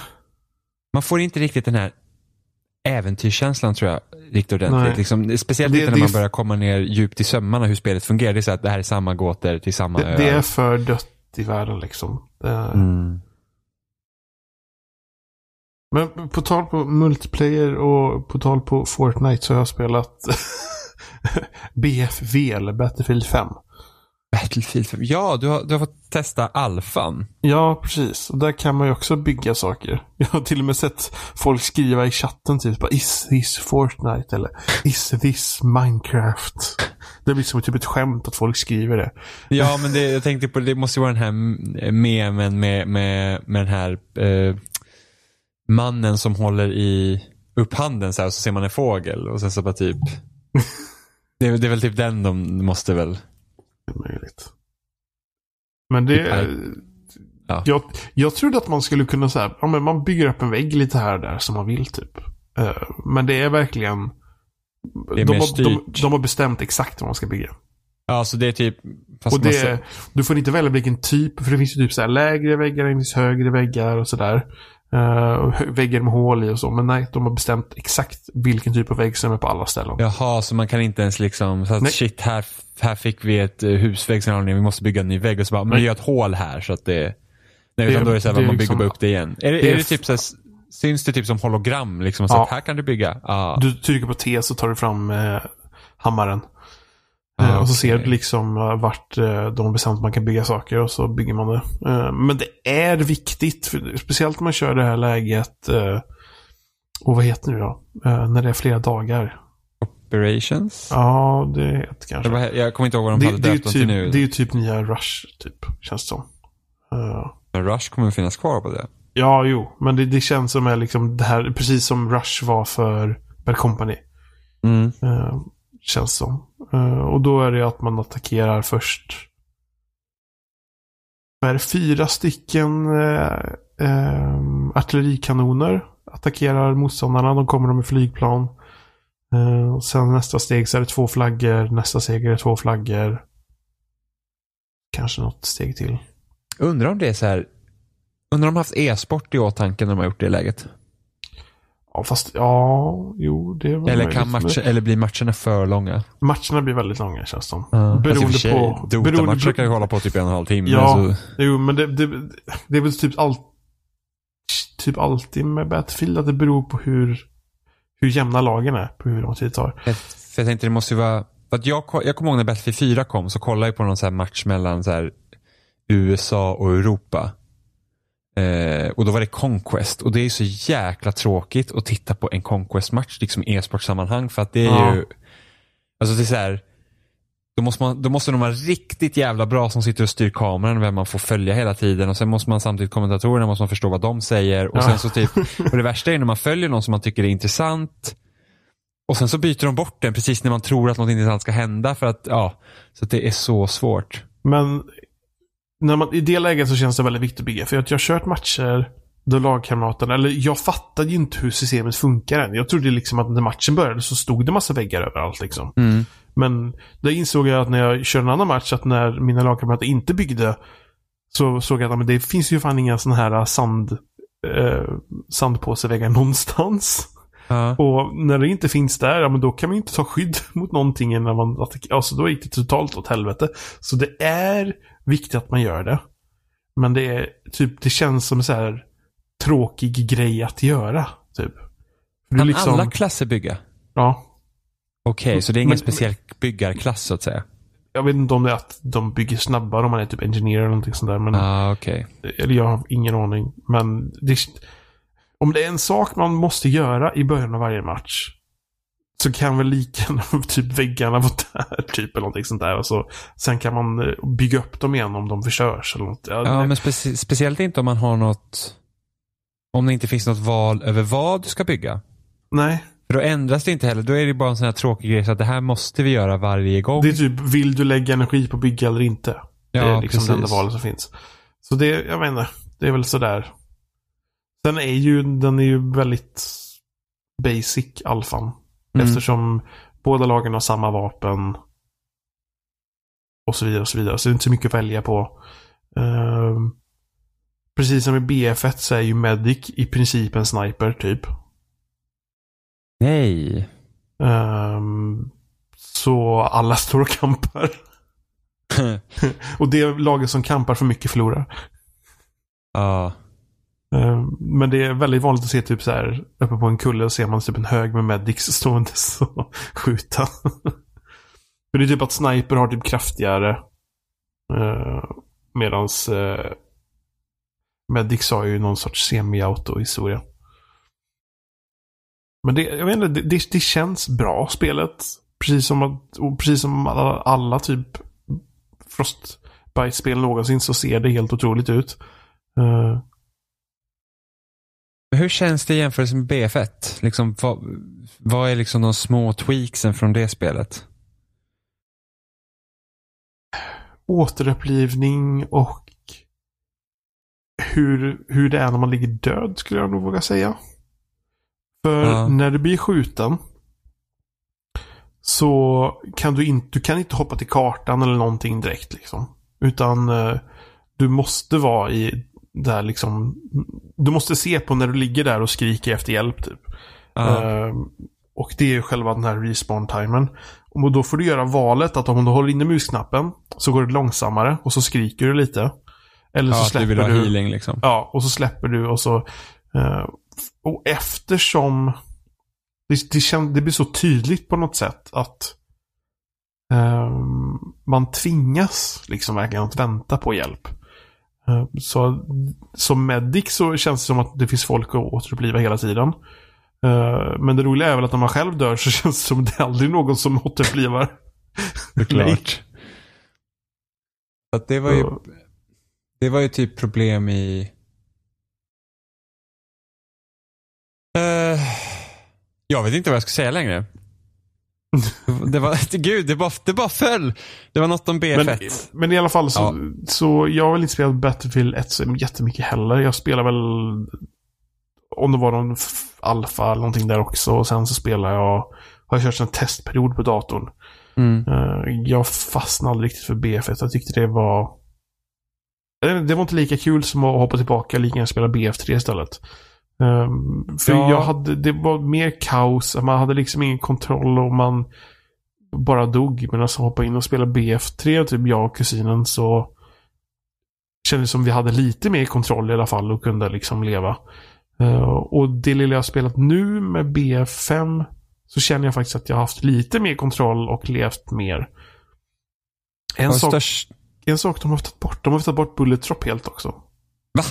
[SPEAKER 2] Man får inte riktigt den här äventyrskänslan tror jag riktigt ordentligt.
[SPEAKER 1] Nej.
[SPEAKER 2] Liksom, speciellt
[SPEAKER 1] Det-
[SPEAKER 2] inte när
[SPEAKER 1] är
[SPEAKER 2] man börjar komma ner djupt i sömmarna hur spelet fungerar. Det är så att det här är samma gåtor till samma
[SPEAKER 1] det, det är för dött i världen liksom. Det,
[SPEAKER 2] mm.
[SPEAKER 1] Men på tal på multiplayer och på tal på Fortnite så har jag spelat BFV, eller Battlefield 5.
[SPEAKER 2] Battlefield 5. Ja, du har, du har fått testa alfan.
[SPEAKER 1] Ja, precis. Och där kan man ju också bygga saker. Jag har till och med sett folk skriva i chatten typ bara, Is this Fortnite? Eller Is this Minecraft? Det blir som typ ett skämt att folk skriver det.
[SPEAKER 2] Ja, men det, jag tänkte på det måste ju vara den här memen med, med, med den här eh, mannen som håller i upp handen så här och så ser man en fågel och sen så bara typ. Det, det är väl typ den de måste väl.
[SPEAKER 1] Det är möjligt. Men det...
[SPEAKER 2] Typ Ja.
[SPEAKER 1] Jag, jag trodde att man skulle kunna säga, ja men man bygger upp en vägg lite här och där som man vill typ. Eh, men det är verkligen...
[SPEAKER 2] Det är
[SPEAKER 1] de, har, de, de har bestämt exakt vad man ska bygga.
[SPEAKER 2] Ja, så det är typ.
[SPEAKER 1] Och det,
[SPEAKER 2] säger-
[SPEAKER 1] du får inte välja vilken typ, för det finns ju typ så här lägre väggar, det finns högre väggar och sådär. Uh, väggar med hål i och så. Men nej, de har bestämt exakt vilken typ av vägg som är på alla ställen.
[SPEAKER 2] Jaha, så man kan inte ens liksom, så att
[SPEAKER 1] Nej.
[SPEAKER 2] shit här, här fick vi ett uh, husvägg som vi måste bygga en ny vägg och så bara, men vi gör ett hål här så att det, nej utan då är det så här,
[SPEAKER 1] det
[SPEAKER 2] man bygger
[SPEAKER 1] liksom-
[SPEAKER 2] bara upp det igen. Är det,
[SPEAKER 1] det
[SPEAKER 2] är
[SPEAKER 1] är
[SPEAKER 2] det typ så här, syns det typ som hologram liksom, så
[SPEAKER 1] Ja.
[SPEAKER 2] att här kan du bygga? Ja.
[SPEAKER 1] Du trycker på T så tar du fram eh, hammaren.
[SPEAKER 2] Ah,
[SPEAKER 1] Eh, och så ser du liksom eh, vart eh, de har bestämt att man kan bygga saker och så bygger man det. Men det är viktigt, speciellt när man kör det här läget. Och vad heter det nu då? När det är flera dagar.
[SPEAKER 2] Operations?
[SPEAKER 1] Ja, det heter
[SPEAKER 2] Det
[SPEAKER 1] kanske.
[SPEAKER 2] var, jag kommer inte ihåg vad de
[SPEAKER 1] Det,
[SPEAKER 2] hade
[SPEAKER 1] det,
[SPEAKER 2] döpt dem till
[SPEAKER 1] typ,
[SPEAKER 2] nu.
[SPEAKER 1] det är ju typ nya Rush, typ. Känns det som.
[SPEAKER 2] Men Rush kommer finnas kvar på det.
[SPEAKER 1] ja, jo. Men det, det känns som är liksom det här, precis som Rush var för Bad Company.
[SPEAKER 2] Mm.
[SPEAKER 1] Känns som. Eh, och då är det att man attackerar först. Det är? Fyra stycken eh, eh, artillerikanoner attackerar motståndarna. De kommer de med flygplan. Eh, sen nästa steg så är det två flaggor. Nästa steg är det två flaggor. Kanske något steg till.
[SPEAKER 2] Undrar om det är så här, undrar om de haft e-sport i åtanke när de har gjort det läget?
[SPEAKER 1] Ja, fast ja, jo, det är väl
[SPEAKER 2] Eller, kan matcher, eller blir matcherna för långa?
[SPEAKER 1] Matcherna blir väldigt långa känns som.
[SPEAKER 2] Fast i och för
[SPEAKER 1] Beroende
[SPEAKER 2] sig,
[SPEAKER 1] på...
[SPEAKER 2] Dota-matcher kan ju hålla på typ en och en halv timme.
[SPEAKER 1] Ja.
[SPEAKER 2] Så,
[SPEAKER 1] Jo, men det, det, det är väl typ allt typ alltid med Battlefield att det beror på hur hur jämna lagen är på hur lång tid det tar.
[SPEAKER 2] för jag tänkte det måste ju vara, för att jag, jag kommer ihåg när Battlefield 4 kom så kollade jag på någon så här match mellan så här USA och Europa. Eh, och då var det Conquest och det är så jäkla tråkigt att titta på en Conquest-match liksom i e-sportsammanhang för att det är
[SPEAKER 1] Ja.
[SPEAKER 2] ju, alltså det är så här, då måste, man, då måste de vara riktigt jävla bra som sitter och styr kameran, vem man får följa hela tiden och sen måste man samtidigt kommentatorerna måste man förstå vad de säger och
[SPEAKER 1] Ja.
[SPEAKER 2] sen så typ, och det värsta är när man följer någon som man tycker är intressant och sen så byter de bort den precis när man tror att något intressant ska hända för att, ja, så att det är så svårt.
[SPEAKER 1] Men när man, i det läget så känns det väldigt viktigt att bygga. För att jag har kört matcher då lagkamraterna, eller jag fattade ju inte hur systemet funkar än. Jag trodde liksom att när matchen började så stod det massa väggar överallt liksom. Men då insåg jag att när jag körde en annan match att när mina lagkamrater inte byggde så såg jag att men det finns ju fan inga sådana här sand, eh, sandpåseväggar någonstans.
[SPEAKER 2] Ja.
[SPEAKER 1] Och när det inte finns där, ja men då kan man ju inte ta skydd mot någonting när man. Alltså då gick det totalt åt helvete. Så det är viktigt att man gör det. Men det är typ, det känns som en så här tråkig grej att göra. Typ. För
[SPEAKER 2] Kan
[SPEAKER 1] liksom,
[SPEAKER 2] alla klasser bygga?
[SPEAKER 1] ja.
[SPEAKER 2] Okej, så det är ingen
[SPEAKER 1] Men-
[SPEAKER 2] speciell byggarklass så att säga?
[SPEAKER 1] Jag vet inte om det är att de bygger snabbare om man är typ engineer eller någonting sånt där. Men,
[SPEAKER 2] ah, okej.
[SPEAKER 1] Eller jag har ingen aning. Men det, om det är en sak man måste göra i början av varje match. Så kan väl lika gärna typ väggarna vara där, typ eller någonting sånt där. Och så, sen kan man eh, bygga upp dem igen om de förstörs eller något. Ja,
[SPEAKER 2] Ja, men speci speciellt inte om man har något, om det inte finns något val över vad du ska bygga.
[SPEAKER 1] Nej,
[SPEAKER 2] För då ändras det inte heller. Då är det bara en sån här tråkig grej så att det här måste vi göra varje gång.
[SPEAKER 1] Det är typ, vill du lägga energi på att bygga eller inte? det är
[SPEAKER 2] Ja,
[SPEAKER 1] liksom det enda
[SPEAKER 2] precis.
[SPEAKER 1] valet som finns. Så det, jag vet inte, det är väl sådär. Den är ju, den är ju väldigt basic, alfan.
[SPEAKER 2] Mm.
[SPEAKER 1] Eftersom båda lagen har samma vapen. Och så vidare och så vidare. Så det är inte så mycket att välja på. Ehm, precis som i BF1 så är ju Medic i princip en sniper, typ.
[SPEAKER 2] Nej.
[SPEAKER 1] Ehm, så alla står och kampar. Och det laget som kampar för mycket förlorar.
[SPEAKER 2] ja.
[SPEAKER 1] Ehm, Eh, men det är väldigt vanligt att se typ så här uppe på en kulle och ser man typ en hög med medics stående och skjuta. För det är typ att sniper har typ kraftigare. Eh, medans eh, medics har ju någon sorts semi-auto-historia. Men det, jag vet inte, det, det, det känns bra spelet. Precis som, att, precis som alla, alla typ Frostbite-spel någonsin så ser det helt otroligt ut.
[SPEAKER 2] Hur känns det i jämförelse med BF1? Liksom, vad, vad är liksom de små tweaksen från det spelet?
[SPEAKER 1] återupplivning och hur, hur det är när man ligger död skulle jag nog våga säga. För
[SPEAKER 2] Ja.
[SPEAKER 1] när du blir skjuten så kan du inte, du kan inte hoppa till kartan eller någonting direkt liksom. Utan eh, du måste vara i där liksom, du måste se på när du ligger där och skriker efter hjälp typ. Ehm, och det är ju själva den här respawn-timern. Och då får du göra valet att om du håller inne musknappen så går det långsammare och så skriker du lite. Eller så
[SPEAKER 2] ja, du
[SPEAKER 1] släpper
[SPEAKER 2] vill ha
[SPEAKER 1] du.
[SPEAKER 2] healing liksom.
[SPEAKER 1] Ja, och så släpper du och så... eh, och eftersom det, det, kän, det blir så tydligt på något sätt att ehm, man tvingas liksom verkligen att vänta på hjälp. Eh, så som medic så känns det som att det finns folk att återuppliva hela tiden. Eh, men det roliga är väl att när man själv dör så känns det som att det är aldrig någon som återupplivar.
[SPEAKER 2] Såklart. Att det var ju Det var ju typ problem i... Eh, jag vet inte vad jag ska säga längre. Det var, gud, det bara, det bara föll. Det var något om
[SPEAKER 1] Men,
[SPEAKER 2] BF1.
[SPEAKER 1] men i alla fall så,
[SPEAKER 2] Ja.
[SPEAKER 1] så jag har väl inte spelat Battlefield 1 så jättemycket heller. Jag spelar väl om det var någon alfa eller någonting där också. Och sen så spelar jag, har jag kört en testperiod på datorn.
[SPEAKER 2] Mm.
[SPEAKER 1] Eh, jag fastnade aldrig riktigt för BF1. Jag tyckte det var det var inte lika kul som att hoppa tillbaka lika gärna spela BF3 istället. Ehm, för
[SPEAKER 2] Ja.
[SPEAKER 1] jag hade, det var mer kaos. Man hade liksom ingen kontroll och man bara dog. Men alltså hoppa in och spela BF3, typ jag och kusinen, så kändes det som vi hade lite mer kontroll i alla fall och kunde liksom leva. Eh, och det lilla jag har spelat nu med BF5 så känner jag faktiskt att jag har haft lite mer kontroll och levt mer. En sak,
[SPEAKER 2] störst...
[SPEAKER 1] en sak de har tagit bort. De har tagit bort Bullet Drop helt också.
[SPEAKER 2] Va?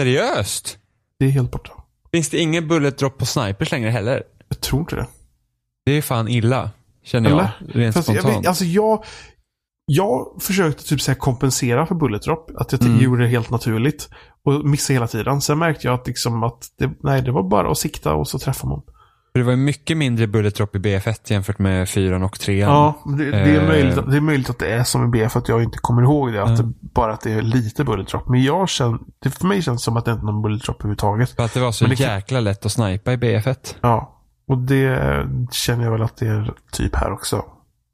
[SPEAKER 2] Seriöst?
[SPEAKER 1] Det är helt borta.
[SPEAKER 2] Finns det ingen bullet drop på snipers längre heller?
[SPEAKER 1] Jag tror inte det.
[SPEAKER 2] Det är fan illa. Känner
[SPEAKER 1] Eller?
[SPEAKER 2] jag. Rent
[SPEAKER 1] Fast jag,
[SPEAKER 2] spontant.
[SPEAKER 1] vet, alltså jag, jag försökte typ så kompensera för Bullet Drop. Att jag
[SPEAKER 2] Mm.
[SPEAKER 1] gjorde det helt naturligt. Och missade hela tiden. Sen märkte jag att, liksom att det, nej, det var bara att sikta och så träffar man.
[SPEAKER 2] För det var ju mycket mindre bullet drop i BF1 jämfört med 4 och 3.
[SPEAKER 1] Ja, det, det, är
[SPEAKER 2] Eh.
[SPEAKER 1] möjligt, att- det är möjligt att det är som i B för att jag inte kommer ihåg det. Att
[SPEAKER 2] Mm.
[SPEAKER 1] det bara att det är lite Bullet Drop. Men jag känner, det för mig känns det som att det inte är någon Bullet Drop överhuvudtaget.
[SPEAKER 2] För att det var så
[SPEAKER 1] det
[SPEAKER 2] jäkla lätt att snipa i BF1.
[SPEAKER 1] Ja. Och det känner jag väl att det är typ här också.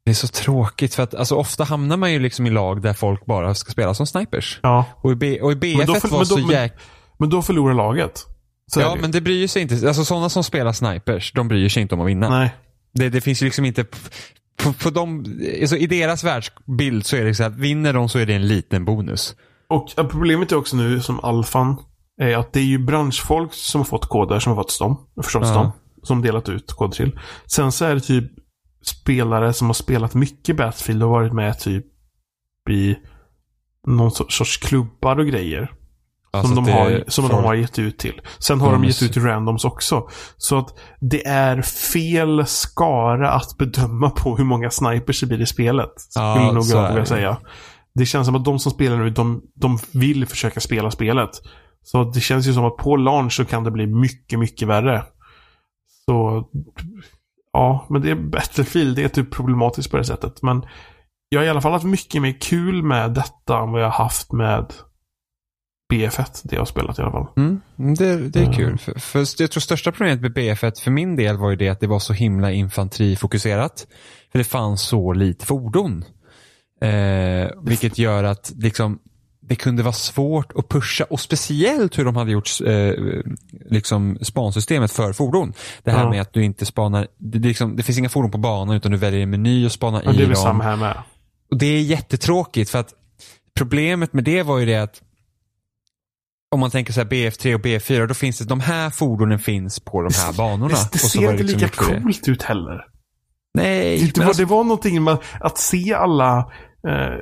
[SPEAKER 2] Det är så tråkigt för att alltså, ofta hamnar man ju liksom i lag där folk bara ska spela som snipers.
[SPEAKER 1] Ja.
[SPEAKER 2] Och i, B, och i BF1
[SPEAKER 1] Men då för-
[SPEAKER 2] var
[SPEAKER 1] men då-
[SPEAKER 2] så
[SPEAKER 1] men-
[SPEAKER 2] jäk...
[SPEAKER 1] Men då förlorar laget. Så
[SPEAKER 2] Ja,
[SPEAKER 1] det
[SPEAKER 2] men det bryr sig inte. Alltså sådana som spelar snipers, de bryr sig inte om att vinna.
[SPEAKER 1] Nej.
[SPEAKER 2] Det, det finns ju liksom inte... På, på dem, alltså, I deras världsbild så är det så att vinner de så är det en liten bonus.
[SPEAKER 1] Och ja, problemet är också nu som alfan är att det är ju branschfolk som har fått koder som har fått dem. Förstås
[SPEAKER 2] Ja.
[SPEAKER 1] dem. Som delat ut koder till. Sen så är det typ spelare som har spelat mycket Battlefield och varit med typ i någon sorts klubbar och grejer.
[SPEAKER 2] Alltså
[SPEAKER 1] som de, har, som de
[SPEAKER 2] folk-
[SPEAKER 1] har gett ut till. Sen har
[SPEAKER 2] Ja,
[SPEAKER 1] de gett ut till randoms också. Så att det är fel skara att bedöma på hur många snipers det blir i spelet.
[SPEAKER 2] Ja,
[SPEAKER 1] Skulle nog
[SPEAKER 2] så
[SPEAKER 1] jag våga säga. Det känns som att de som spelar nu, de, de vill försöka spela spelet. Så det känns ju som att på launch så kan det bli mycket, mycket värre. Så ja, men det är Battlefield. Det är typ problematiskt på det sättet. Men jag har i alla fall haft mycket mer kul med detta än vad jag haft med BF1. Det jag har spelat i alla fall.
[SPEAKER 2] Mm, det, det är
[SPEAKER 1] Mm.
[SPEAKER 2] kul. För, för jag tror största problemet med BF1 för min del var ju det att det var så himla infanterifokuserat. För det fanns så lite fordon. Eh, vilket gör att liksom, det kunde vara svårt att pusha och speciellt hur de hade gjort eh, liksom spansystemet för fordon. Det här
[SPEAKER 1] Ja.
[SPEAKER 2] med att du inte spanar, det, liksom, det finns inga fordon på banan utan du väljer en meny och spanar
[SPEAKER 1] Men
[SPEAKER 2] i
[SPEAKER 1] det är väl
[SPEAKER 2] dem.
[SPEAKER 1] samma här med.
[SPEAKER 2] Och det är jättetråkigt för att problemet med det var ju det att om man tänker så här BF3 och BF4, då finns det, de här fordonen finns på de här banorna.
[SPEAKER 1] Det, det ser inte
[SPEAKER 2] liksom
[SPEAKER 1] lika
[SPEAKER 2] för det.
[SPEAKER 1] coolt ut heller.
[SPEAKER 2] Nej,
[SPEAKER 1] Det, var,
[SPEAKER 2] alltså,
[SPEAKER 1] det var någonting med att se alla... Eh,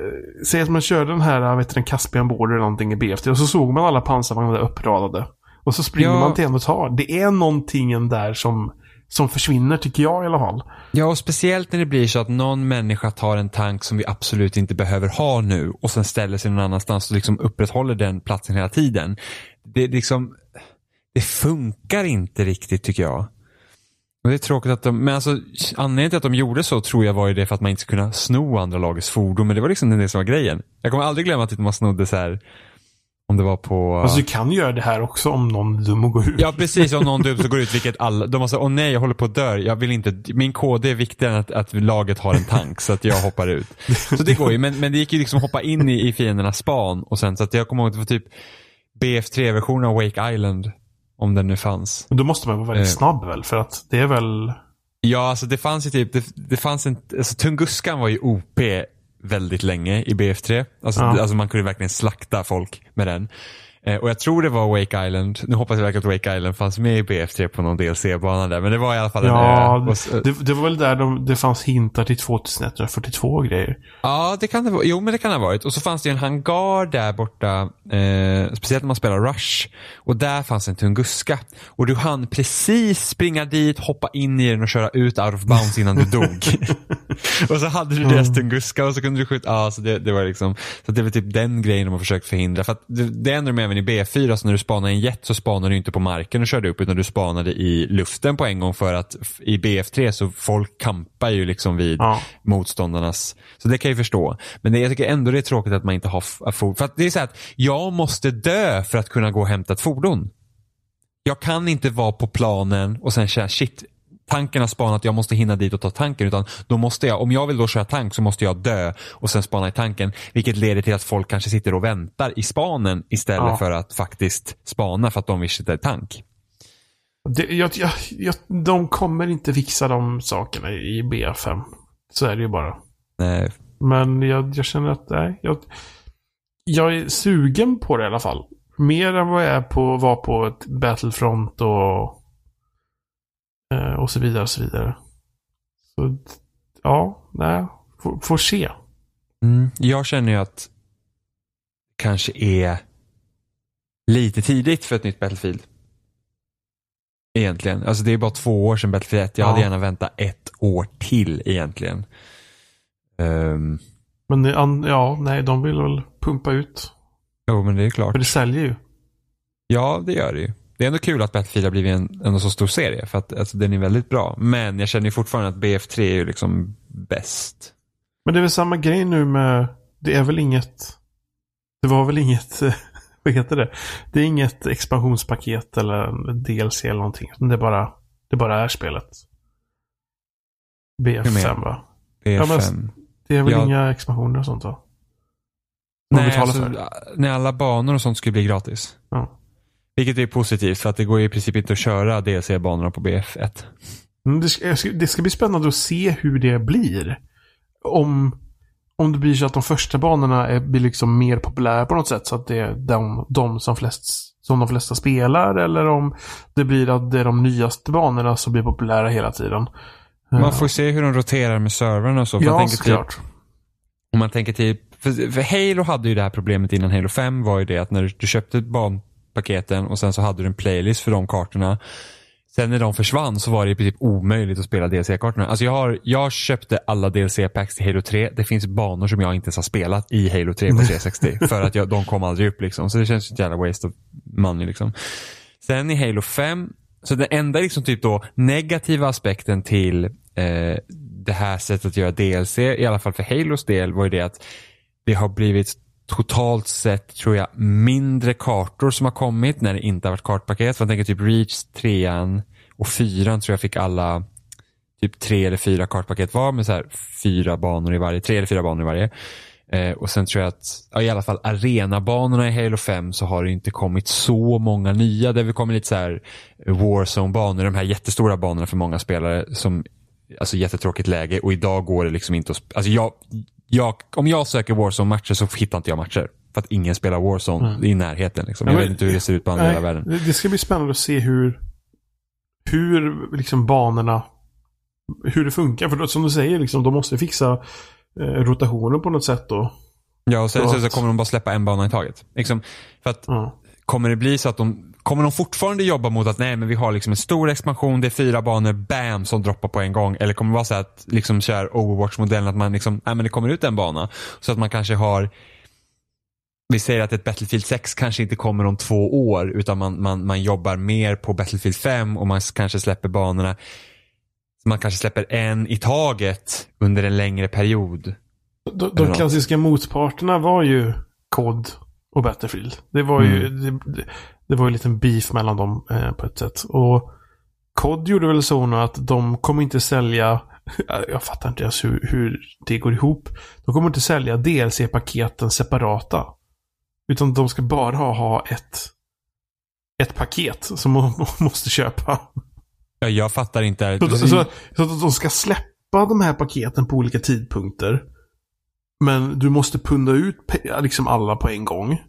[SPEAKER 1] säg att man körde den här, vet du, den Caspian Border eller någonting i BF3 och så såg man alla pansarvagnar uppradade. Och så springer
[SPEAKER 2] Ja.
[SPEAKER 1] man till en och tar. Det är någonting där som, som försvinner, tycker jag i alla fall.
[SPEAKER 2] ja, och speciellt när det blir så att någon människa tar en tank som vi absolut inte behöver ha nu och sen ställer sig någon annanstans och liksom upprätthåller den platsen hela tiden. Det, liksom, det funkar inte riktigt tycker jag. Och det är tråkigt att de, men alltså anledningen till att de gjorde så tror jag var ju det för att man inte skulle kunna sno andra lagets fordon. Men det var liksom det som var grejen. Jag kommer aldrig glömma att man snodde så här om det var på...
[SPEAKER 1] Alltså du kan göra det här också om någon är dum och går ut.
[SPEAKER 2] Ja precis, om någon dum så går ut vilket alla, de har sagt åh nej jag håller på att dö, jag vill inte, min KD är viktigare än att, att laget har en tank så att jag hoppar ut. Så det går ju, men, men det gick ju liksom att hoppa in i, i fiendernas span och sen så att jag kommer ihåg att det var typ BF3-versionen av Wake Island, om den nu fanns.
[SPEAKER 1] Men då måste man vara väldigt
[SPEAKER 2] Eh.
[SPEAKER 1] snabb väl? För att det är väl...
[SPEAKER 2] Ja, alltså det fanns ju typ, det, det fanns en, alltså Tunguskan var ju OP väldigt länge i BF3. Alltså,
[SPEAKER 1] Ja.
[SPEAKER 2] alltså man kunde verkligen slakta folk med den. Eh, och jag tror det var Wake Island, nu hoppas jag verkligen att Wake Island fanns med i BF3 på någon DLC-bana där, men det var i alla fall en
[SPEAKER 1] Ja,
[SPEAKER 2] ö. Och så-
[SPEAKER 1] det, det var väl där de, det fanns hintar till 2142 och grejer.
[SPEAKER 2] Ja, det kan det vara. Jo, men det kan det ha varit. Och så fanns det en hangar där borta, eh, speciellt när man spelar Rush. Och där fanns en Tunguska. Och du hann precis springa dit, hoppa in i den och köra ut out of bounds innan du dog. och så hade du deras Tunguska och så kunde du skjuta. Ja, så det, det var liksom, så det var typ den grejen de har försökt förhindra. För att det, det ändrar de även i B4, så när du spanar en jet så spanar du inte på marken och körde upp, utan du spanade i luften på en gång för att i BF3 så folk kampar ju liksom vid
[SPEAKER 1] Ja.
[SPEAKER 2] motståndarnas. Så det kan jag ju förstå. Men det, jag tycker ändå det är tråkigt att man inte har fordon. För att det är så här att jag måste dö för att kunna gå och hämta ett fordon. Jag kan inte vara på planen och sen säga shit, tanken har spanat, jag måste hinna dit och ta tanken. Utan då måste jag, om jag vill då köra tank så måste jag dö och sen spana i tanken. Vilket leder till att folk kanske sitter och väntar i spanen istället
[SPEAKER 1] Ja.
[SPEAKER 2] för att faktiskt spana för att de vill sitta i tank.
[SPEAKER 1] Det, jag, jag, jag, de kommer inte fixa de sakerna i BF5. Så är det ju bara.
[SPEAKER 2] Nej,
[SPEAKER 1] Men jag, jag känner att, nej. Jag, jag är sugen på det i alla fall. Mer än vad jag är på var på ett Battlefront och, och så vidare och så vidare. Så, ja, nej. Får, får se.
[SPEAKER 2] Mm, jag känner ju att det kanske är lite tidigt för ett nytt Battlefield. Egentligen. Alltså det är bara två år sedan Battlefield 1. Jag hade
[SPEAKER 1] Ja.
[SPEAKER 2] gärna väntat ett år till egentligen. Ehm,
[SPEAKER 1] Men ja, nej, de vill väl pumpa ut.
[SPEAKER 2] jo men det är klart.
[SPEAKER 1] För det säljer ju.
[SPEAKER 2] Ja det gör det ju. Det är ändå kul att Battlefield har blivit en, en så stor serie. För att alltså, den är väldigt bra. Men jag känner ju fortfarande att BF3 är ju liksom bäst.
[SPEAKER 1] Men det är väl samma grej nu med... Det är väl inget... Det var väl inget... Vad heter det? Det är inget expansionspaket eller en DLC eller någonting. Det är bara, det bara är spelet.
[SPEAKER 2] Hur
[SPEAKER 1] BF5
[SPEAKER 2] menar
[SPEAKER 1] va?
[SPEAKER 2] BF5.
[SPEAKER 1] men- Det är väl
[SPEAKER 2] Ja.
[SPEAKER 1] inga expansioner och sånt va? Man
[SPEAKER 2] Nej, alltså, när alla banor och sånt skulle bli gratis.
[SPEAKER 1] Ja.
[SPEAKER 2] Vilket är positivt för att det går i princip inte att köra DLC-banorna på BF1.
[SPEAKER 1] Men det, ska, det ska bli spännande att se hur det blir. Om, om det blir så att de första banorna är, blir liksom mer populära på något sätt. Så att det är de, de som, flest, som de flesta spelar. Eller om det blir att det är de nyaste banorna som blir populära hela tiden.
[SPEAKER 2] Man får se hur de roterar med servrarna och så.
[SPEAKER 1] Ja,
[SPEAKER 2] typ,
[SPEAKER 1] såklart.
[SPEAKER 2] om man tänker typ, för, för Halo hade ju det här problemet innan Halo 5 var ju det att när du, du köpte banpaketen och sen så hade du en playlist för de kartorna. Sen när de försvann så var det i princip omöjligt att spela DLC-kartorna. Alltså jag, har, jag köpte alla DLC-packs till Halo 3. Det finns banor som jag inte ens har spelat i Halo 3 på 360. för att jag, de kom aldrig upp liksom. Så det känns ju ett jävla waste of money liksom. Sen i Halo 5 så den enda liksom typ då negativa aspekten till eh, det här sättet att göra DLC, i alla fall för Halos del, var ju det att det har blivit totalt sett, tror jag, mindre kartor som har kommit när det inte har varit kartpaket. För jag tänker typ Reach 3 och 4 tror jag fick alla typ tre eller fyra kartpaket var med så här fyra banor i varje, tre eller fyra banor i varje. Eh, och sen tror jag att, ja, i alla fall arenabanorna i Halo 5 så har det inte kommit så många nya. Det har kommit lite så här Warzone-banor, de här jättestora banorna för många spelare som, alltså jättetråkigt läge och idag går det liksom inte att, alltså jag, jag, om jag söker Warzone-matcher så hittar inte jag matcher. För att ingen spelar Warzone mm. i närheten. Liksom. Jag vet inte hur det ser ut på andra nej, världen.
[SPEAKER 1] Det ska bli spännande att se hur, hur liksom banorna, hur det funkar. För som du säger, liksom, de måste fixa eh, rotationen på något sätt då.
[SPEAKER 2] Ja, och sen så, så, kommer de bara släppa en bana i taget. Liksom, för att mm. Kommer det bli så att de, kommer de fortfarande jobba mot att nej men vi har liksom en stor expansion, det är fyra banor, bam, som droppar på en gång. Eller kommer det vara så att liksom kör Overwatch-modellen att man liksom, nej men det kommer ut en bana. Så att man kanske har vi säger att ett Battlefield 6 kanske inte kommer om två år utan man, man, man jobbar mer på Battlefield 5 och man kanske släpper banorna. Man kanske släpper en i taget under en längre period.
[SPEAKER 1] De, de klassiska motparterna var ju COD och Battlefield. Det var ju, mm. det, det, var ju en liten beef mellan dem eh, på ett sätt. Och COD gjorde väl så nu att de kommer inte sälja jag fattar inte ens hur, hur det går ihop. De kommer inte sälja DLC-paketen separata. Utan de ska bara ha, ett, ett paket som man måste köpa.
[SPEAKER 2] Ja, jag fattar inte.
[SPEAKER 1] Så, så, så, så att de ska släppa de här paketen på olika tidpunkter. Men du måste punda ut liksom alla på en gång.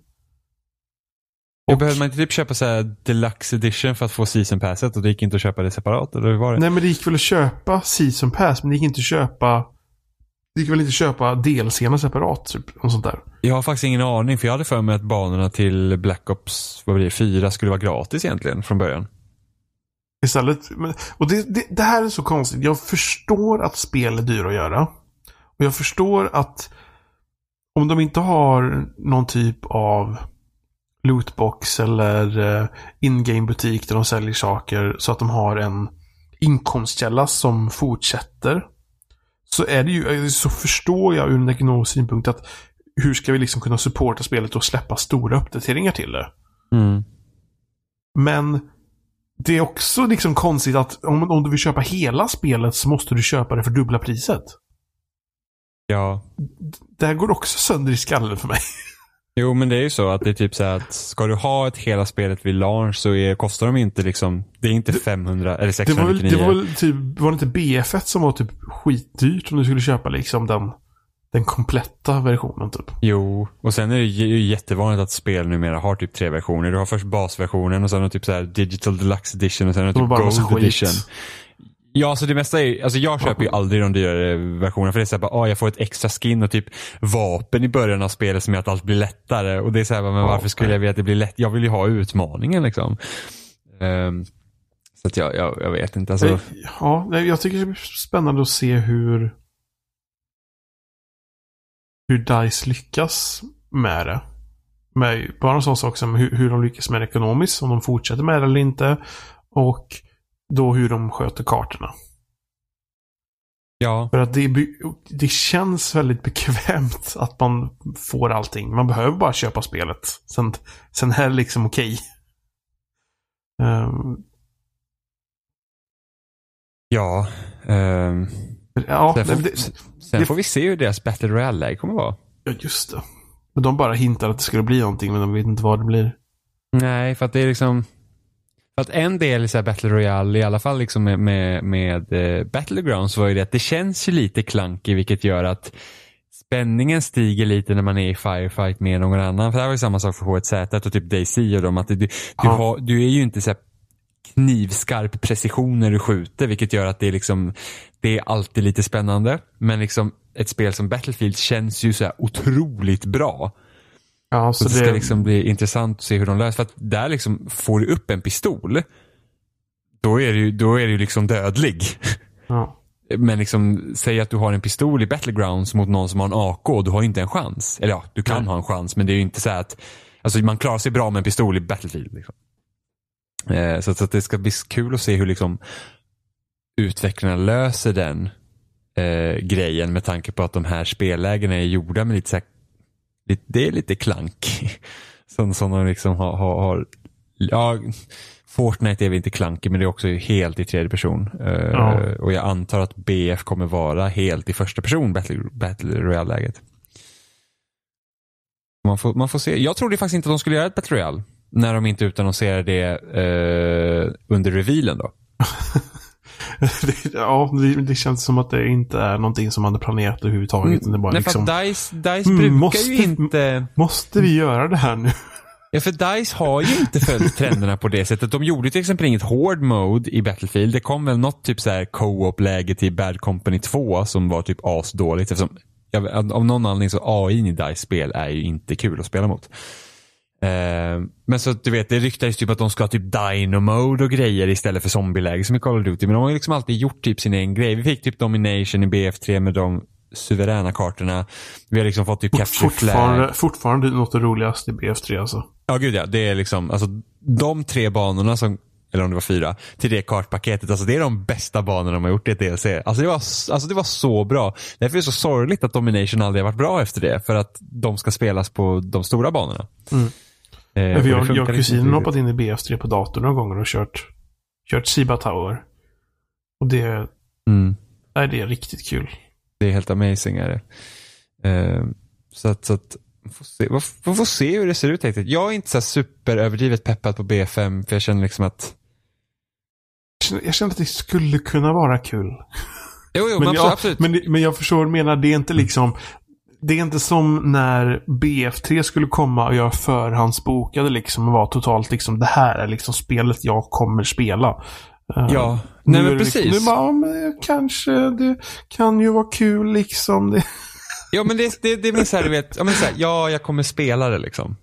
[SPEAKER 2] Och... Behövde man inte typ köpa så här deluxe edition för att få season passet och det gick inte att köpa det separat? Eller var det?
[SPEAKER 1] Nej men det gick väl att köpa season pass men det gick inte att köpa det gick väl inte att köpa delscener separat typ? Och sånt där.
[SPEAKER 2] Jag har faktiskt ingen aning för jag hade för mig att banorna till Black Ops vad blir det, 4 skulle vara gratis egentligen från början.
[SPEAKER 1] Istället, och det, det, det här är så konstigt. Jag förstår att spel är dyra att göra. Och jag förstår att om de inte har någon typ av lootbox eller uh, in-game butik där de säljer saker så att de har en inkomstkälla som fortsätter. Så är det ju, så förstår jag ur en ekonomisk synpunkt att hur ska vi liksom kunna supporta spelet och släppa stora uppdateringar till det?
[SPEAKER 2] Mm.
[SPEAKER 1] Men det är också liksom konstigt att om, om du vill köpa hela spelet så måste du köpa det för dubbla priset.
[SPEAKER 2] Ja.
[SPEAKER 1] Det här går också sönder i skallen för mig.
[SPEAKER 2] Jo men det är ju så att det är typ så att ska du ha ett hela spelet vid launch så är, kostar de inte liksom, det är inte 500 eller 699.
[SPEAKER 1] Det var väl, det var väl typ, var det inte BF1 som var typ skitdyrt om du skulle köpa liksom den, den kompletta versionen typ?
[SPEAKER 2] Jo, och sen är det ju jättevanligt att spel numera har typ tre versioner. Du har först basversionen och sen har du typ så här digital deluxe edition och sen har du typ gold edition. Ja, alltså det mesta är alltså jag köper ju aldrig de dyrare versionerna för det är såhär, ah, jag får ett extra skin och typ vapen i början av spelet som gör att allt blir lättare. Och det är såhär, men varför skulle jag vilja att det blir lätt? Jag vill ju ha utmaningen liksom. Um, så att jag, jag, jag, vet inte. Alltså...
[SPEAKER 1] Ja, jag tycker det blir spännande att se hur hur DICE lyckas med det. Med bara en sån sak som hur, hur de lyckas med det ekonomiskt, om de fortsätter med det eller inte. Och då hur de sköter kartorna.
[SPEAKER 2] Ja.
[SPEAKER 1] För att det, det känns väldigt bekvämt att man får allting. Man behöver bara köpa spelet. Sen, sen är det liksom okej. Okay. Um, ehm.
[SPEAKER 2] ja. Um, ja sen, får, det, sen det, får vi se hur deras Battle Royale-läge kommer vara.
[SPEAKER 1] Ja, just det. Men de bara hintar att det skulle bli någonting, men de vet inte vad det blir.
[SPEAKER 2] Nej, för att det är liksom för att en del i så Battle Royale, i alla fall liksom med, med, med uh, Battlegrounds var ju det att det känns ju lite klankig vilket gör att spänningen stiger lite när man är i firefight med någon annan. För det här var ju samma sak för H1Z och typ Daisy och dem. Att du, du, ja. har, du är ju inte så knivskarp precision när du skjuter vilket gör att det är liksom det är alltid lite spännande. Men liksom ett spel som Battlefield känns ju så otroligt bra.
[SPEAKER 1] Ja, så,
[SPEAKER 2] så det, det ska liksom bli intressant att se hur de löser. För att där liksom får du upp en pistol, då är du då är du liksom dödlig.
[SPEAKER 1] Ja.
[SPEAKER 2] Men liksom, säg att du har en pistol i Battlegrounds mot någon som har en AK du har inte en chans. Eller ja, du kan Nej. ha en chans men det är ju inte så att, alltså man klarar sig bra med en pistol i Battlefield. Liksom. Eh, så, så att det ska bli kul att se hur liksom utvecklarna löser den eh, grejen med tanke på att de här spellägena är gjorda med lite så det är lite klank. Som, som de liksom har, har, har ja, Fortnite är väl inte klankig men det är också helt i tredje person. Eh,
[SPEAKER 1] Ja.
[SPEAKER 2] Och jag antar att BF kommer vara helt i första person Battle, battle Royale-läget. Man får, man får se. Jag trodde faktiskt inte att de skulle göra ett Battle Royale. När de inte utannonserade det eh, under revealen då.
[SPEAKER 1] Det- ja, det, det känns som att det inte är någonting som man hade planerat överhuvudtaget. utan Det bara
[SPEAKER 2] Nej,
[SPEAKER 1] liksom,
[SPEAKER 2] för DICE, DICE
[SPEAKER 1] Mm,
[SPEAKER 2] brukar
[SPEAKER 1] måste-
[SPEAKER 2] ju inte...
[SPEAKER 1] måste vi göra det här nu?
[SPEAKER 2] Ja, för DICE har ju inte följt trenderna på det sättet. De gjorde till exempel inget hård mode i Battlefield. Det kom väl något typ så här co-op-läge till Bad Company 2 som var typ asdåligt. Eftersom, jag, av någon anledning så AI i DICE-spel är ju inte kul att spela mot. Eh, men så att du vet, det ryktades typ att de ska ha typ Dino Mode och grejer istället för zombieläge som i Call of Duty. Men de har ju liksom alltid gjort typ sin egen grej. Vi fick typ Domination i BF3 med de suveräna kartorna. Vi har liksom fått typ Capture Flag.
[SPEAKER 1] Fortfarande, fortfarande något av det roligaste i BF3 alltså.
[SPEAKER 2] Ja, gud ja. Det är liksom, alltså de tre banorna som, eller om det var fyra, till det kartpaketet. Alltså det är de bästa banorna de har gjort i ett DLC. Alltså det var, alltså det var så bra. Därför är det så sorgligt att Domination aldrig har varit bra efter det. För att de ska spelas på de stora banorna.
[SPEAKER 1] Mm.
[SPEAKER 2] Eh,
[SPEAKER 1] jag, jag kusinen har hoppat in i BF3 på datorn några gånger och kört, kört Shiba Tower. Och det.
[SPEAKER 2] Mm.
[SPEAKER 1] nej, det är riktigt kul.
[SPEAKER 2] Det är helt amazing. Är det. Eh, så att, så att får, se, får- får se hur det ser ut. riktigt. Jag är inte så superöverdrivet peppad på B5 för jag känner liksom att
[SPEAKER 1] Jag känner- att det skulle kunna vara kul.
[SPEAKER 2] Jo, jo,
[SPEAKER 1] Men,
[SPEAKER 2] men
[SPEAKER 1] jag,
[SPEAKER 2] absolut.
[SPEAKER 1] men, men jag förstår menar. Det är inte liksom... Det är inte som när BF3 skulle komma och jag förhandsbokade liksom och var totalt liksom det här är liksom spelet jag kommer spela. Eh,
[SPEAKER 2] Ja, nej men
[SPEAKER 1] det
[SPEAKER 2] precis.
[SPEAKER 1] Liksom, nu bara, ja, men kanske det kan ju vara kul liksom. Det,
[SPEAKER 2] Ja men det, det, det är mer såhär, du vet, ja, men så här, ja jag kommer spela det liksom.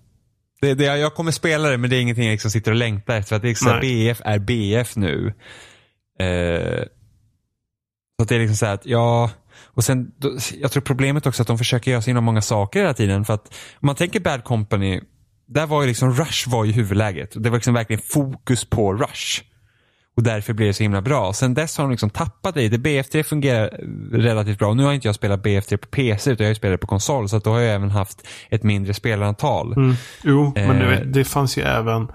[SPEAKER 2] Det, det, jag kommer spela det men det är ingenting jag liksom sitter och längtar efter. Att det är så här. BF är BF nu. Eh, så att det är liksom så här att, ja, och sen, då, jag tror problemet också att de försöker göra så himla många saker hela tiden. För att om man tänker Bad Company, där var ju liksom Rush var ju huvudläget. Det var liksom verkligen fokus på Rush. Och därför blir det så himla bra. Sen dess har de liksom tappat det. det BF3 fungerar relativt bra. Nu har inte jag spelat BF3 på PC utan jag har spelat på konsol. Så att då har jag även haft ett mindre spelarantal.
[SPEAKER 1] mm. Jo, men
[SPEAKER 2] Eh.
[SPEAKER 1] vet, det fanns ju även...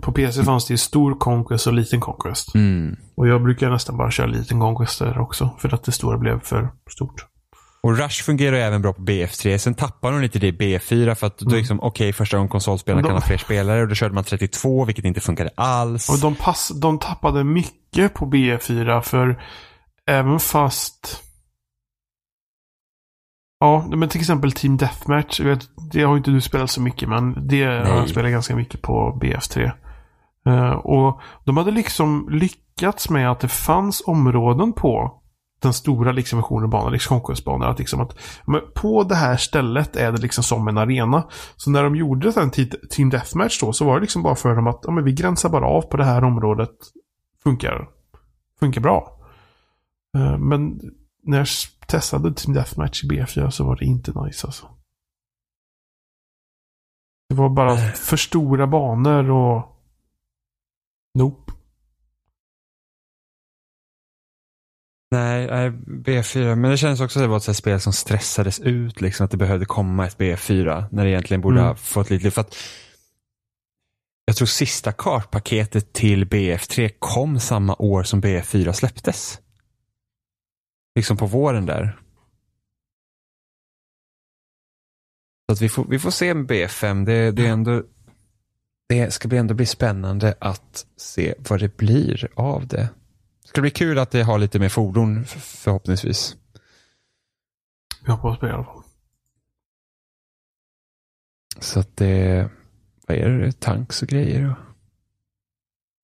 [SPEAKER 1] På PC fanns det ju stor Conquest och liten Conquest.
[SPEAKER 2] Mm.
[SPEAKER 1] Och jag brukar nästan bara köra liten Conquest där också. För att det stora blev för stort.
[SPEAKER 2] Och Rush fungerar ju även bra på BF3. Sen tappar de lite det i BF4 för att då är liksom, okej första gången konsolspelarna
[SPEAKER 1] de-
[SPEAKER 2] kan ha fler spelare och då körde man 32 vilket inte funkade alls.
[SPEAKER 1] Och de, pass, de tappade mycket på B4 för även fast... Ja, men till exempel Team Deathmatch. Vet, det har inte du spelat så mycket men det har jag spelat ganska mycket på BF3. Eh, och de hade liksom lyckats med att det fanns områden på den stora liksom versionen banan, liksom Conquest-banan. Att liksom att men på det här stället är det liksom som en arena. Så när de gjorde den ti- Team Deathmatch då så var det liksom bara för dem att ja, men vi gränsar bara av på det här området. Funkar, funkar bra. Eh, Men när testade Team Deathmatch i B4 så var det inte nice alltså. Det var bara för stora banor och... Nope.
[SPEAKER 2] Nej, nej, B4. Men det känns också att det var ett spel som stressades ut. Liksom, att det behövde komma ett B4. När det egentligen borde
[SPEAKER 1] Mm.
[SPEAKER 2] ha fått lite... För att jag tror sista kartpaketet till BF3 kom samma år som BF4 släpptes. Liksom på våren där. Så att vi, får, vi får se med BF5. Det, det är ändå... Det ska bli ändå bli spännande att se vad det blir av det. Det ska bli kul att det har lite mer fordon förhoppningsvis.
[SPEAKER 1] Vi hoppas på det i alla fall.
[SPEAKER 2] Så att det, vad är det, tanks och grejer. och-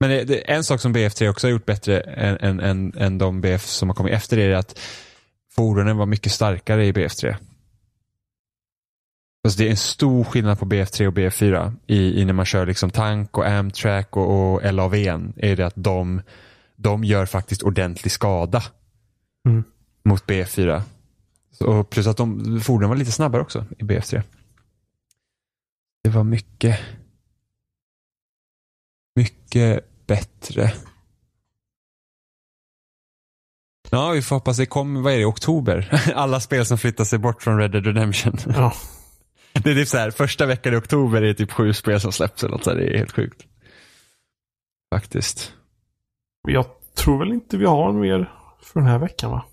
[SPEAKER 2] Men det, det, en sak som BF3 också har gjort bättre än, än, än, än de BF som har kommit efter det är att fordonen var mycket starkare i BF3. Alltså det är en stor skillnad på BF3 och BF4 i, i när man kör liksom tank och Amtrack och, och LAVn. Är det att de, de gör faktiskt ordentlig skada
[SPEAKER 1] Mm.
[SPEAKER 2] mot BF4. Så, och plus att de, fordonen var lite snabbare också i BF3. Det var mycket. Mycket bättre. Ja, vi får hoppas det kommer, vad är det, oktober? Alla spel som flyttar sig bort från Red Dead Redemption.
[SPEAKER 1] Ja.
[SPEAKER 2] Det är typ så här, första veckan i oktober är det typ sju spel som släpps eller något så här. Det är helt sjukt. Faktiskt.
[SPEAKER 1] Jag tror väl inte vi har mer för den här veckan va?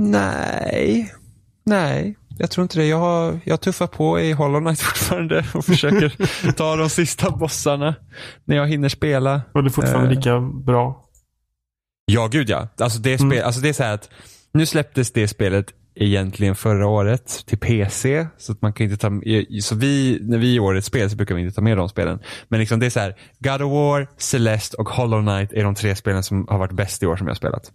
[SPEAKER 2] Nej. Nej, jag tror inte det. Jag, har, jag tuffar på i Hollow Knight fortfarande och försöker ta de sista bossarna när jag hinner spela.
[SPEAKER 1] Och det är fortfarande
[SPEAKER 2] Eh.
[SPEAKER 1] lika bra.
[SPEAKER 2] Ja, gud ja. Alltså det, spel,
[SPEAKER 1] Mm.
[SPEAKER 2] alltså det är så här att nu släpptes det spelet egentligen förra året till PC. Så att man kan inte ta, så vi, när vi gör ett spel så brukar vi inte ta med de spelen. Men liksom det är så här, God of War, Celeste och Hollow Knight är de tre spelen som har varit bäst i år som jag har spelat.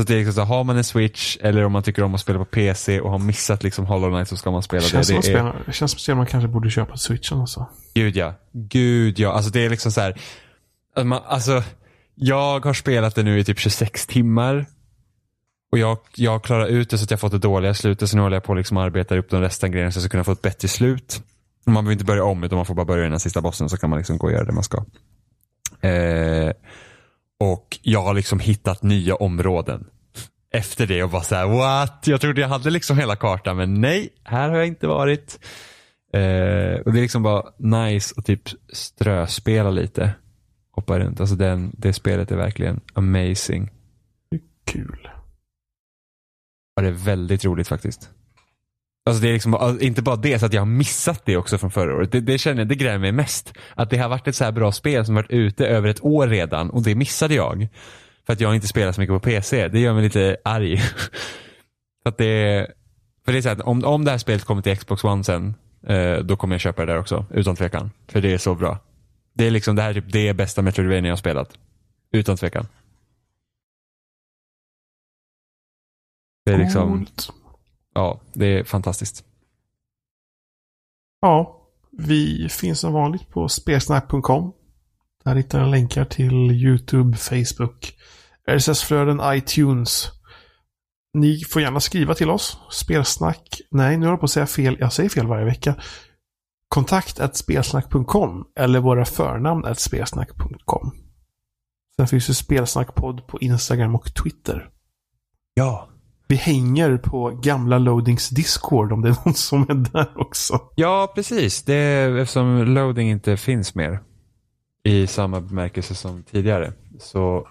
[SPEAKER 2] Så det är liksom så, har man en switch eller om man tycker om att spela på PC och har missat liksom Hollow Knight så ska man spela
[SPEAKER 1] Det
[SPEAKER 2] det.
[SPEAKER 1] känns, som att
[SPEAKER 2] det är,
[SPEAKER 1] det känns som att man kanske borde köpa switchen alltså.
[SPEAKER 2] Gud ja. Gud ja. Alltså det är liksom så här. att man, alltså, jag har spelat det nu i typ 26 timmar. Och jag, jag klarar ut det så att jag fått det dåliga slutet. Så nu håller jag på att liksom arbeta upp de resten grejerna så jag ska kunna få ett bättre slut. Man behöver inte börja om utan man får bara börja i den sista bossen så kan man liksom gå och göra det man ska. Eh, och jag har liksom hittat nya områden. Efter det och bara så här, what? Jag trodde jag hade liksom hela kartan men nej, här har jag inte varit. Eh, och det är liksom bara nice att typ ströspela lite. Hoppa runt. Alltså den, det spelet är verkligen amazing.
[SPEAKER 1] Kul.
[SPEAKER 2] Ja, det är väldigt roligt faktiskt. Alltså det är liksom alltså, inte bara det, så att jag har missat det också från förra året. Det, det känner jag, det grämer mig mest. Att det har varit ett så här bra spel som varit ute över ett år redan och det missade jag. För att jag inte spelar så mycket på PC. Det gör mig lite arg. för att det för det är så här, att om, om det här spelet kommer till Xbox One sen, eh, då kommer jag köpa det där också. Utan tvekan. För det är så bra. Det är liksom det här typ det bästa Metroidvania jag har spelat. Utan tvekan. Det är liksom,
[SPEAKER 1] Coolt
[SPEAKER 2] ja, det är fantastiskt.
[SPEAKER 1] Ja, vi finns som vanligt på spelsnack.com. Där hittar ni länkar till YouTube, Facebook, RSS-flöden, iTunes. Ni får gärna skriva till oss. Spelsnack. Nej, nu håller jag på att säga fel. Jag säger fel varje vecka. Kontakt spelsnack.com eller våra förnamn spelsnack.com. Sen finns det Spelsnackpodd på Instagram och Twitter.
[SPEAKER 2] Ja.
[SPEAKER 1] Vi hänger på gamla Loadings Discord om det är någon som är där också.
[SPEAKER 2] Ja, precis. Det är, eftersom loading inte finns mer i samma bemärkelse som tidigare så,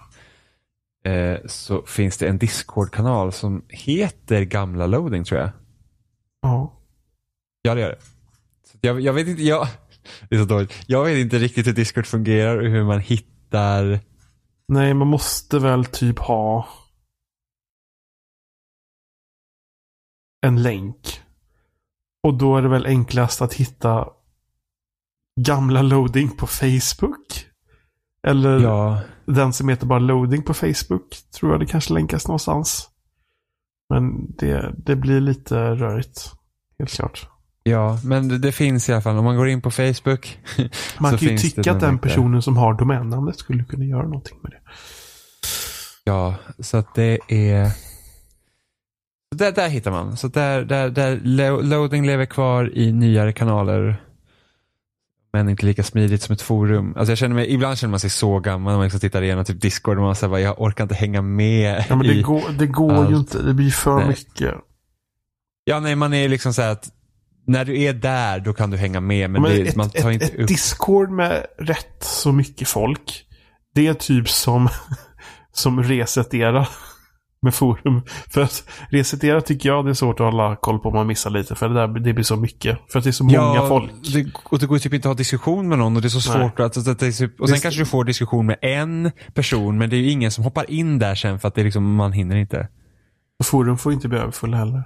[SPEAKER 2] eh, så finns det en Discord-kanal som heter Gamla Loading tror jag.
[SPEAKER 1] Ja.
[SPEAKER 2] Ja, det gör det. Så jag, jag vet inte, jag, det är så dåligt. Jag vet inte riktigt hur Discord fungerar och hur man hittar
[SPEAKER 1] Nej, man måste väl typ ha en länk. Och då är det väl enklast att hitta gamla loading på Facebook. Eller
[SPEAKER 2] Ja,
[SPEAKER 1] den som heter bara loading på Facebook. Tror jag det kanske länkas någonstans. Men det, det blir lite rörigt. Helt klart.
[SPEAKER 2] ja men det, det finns i alla fall. Om man går in på Facebook
[SPEAKER 1] Man kan ju tycka att
[SPEAKER 2] den där.
[SPEAKER 1] personen som har domännamnet skulle kunna göra någonting med det.
[SPEAKER 2] Ja, så att det är... Där, där hittar man. Så där, där, där lo- loading lever kvar i nyare kanaler. Men inte lika smidigt som ett forum. Alltså jag känner mig, ibland känner man sig så gammal när man liksom tittar igenom typ Discord och man säger jag orkar inte hänga med.
[SPEAKER 1] Ja, men det går, det går
[SPEAKER 2] allt.
[SPEAKER 1] ju inte. Det blir för
[SPEAKER 2] Nej.
[SPEAKER 1] mycket.
[SPEAKER 2] Ja, nej, man är liksom så här att när du är där, då kan du hänga med. Men,
[SPEAKER 1] Men
[SPEAKER 2] det,
[SPEAKER 1] ett,
[SPEAKER 2] man tar
[SPEAKER 1] ett,
[SPEAKER 2] inte
[SPEAKER 1] ett
[SPEAKER 2] upp.
[SPEAKER 1] Discord med rätt så mycket folk. Det är typ som, som Resetera med forum. För att Resetera tycker jag det är svårt att hålla koll på om man missar lite. För det, där, det blir så mycket. För att det är så många folk.
[SPEAKER 2] Det, och det går typ inte att ha diskussion med någon och det är så
[SPEAKER 1] Nej.
[SPEAKER 2] svårt att, att, att är typ, och sen
[SPEAKER 1] Det-
[SPEAKER 2] kanske du får diskussion med en person men det är ju ingen som hoppar in där sen för att det är liksom, man hinner inte.
[SPEAKER 1] Och forum får inte bli överfulla heller.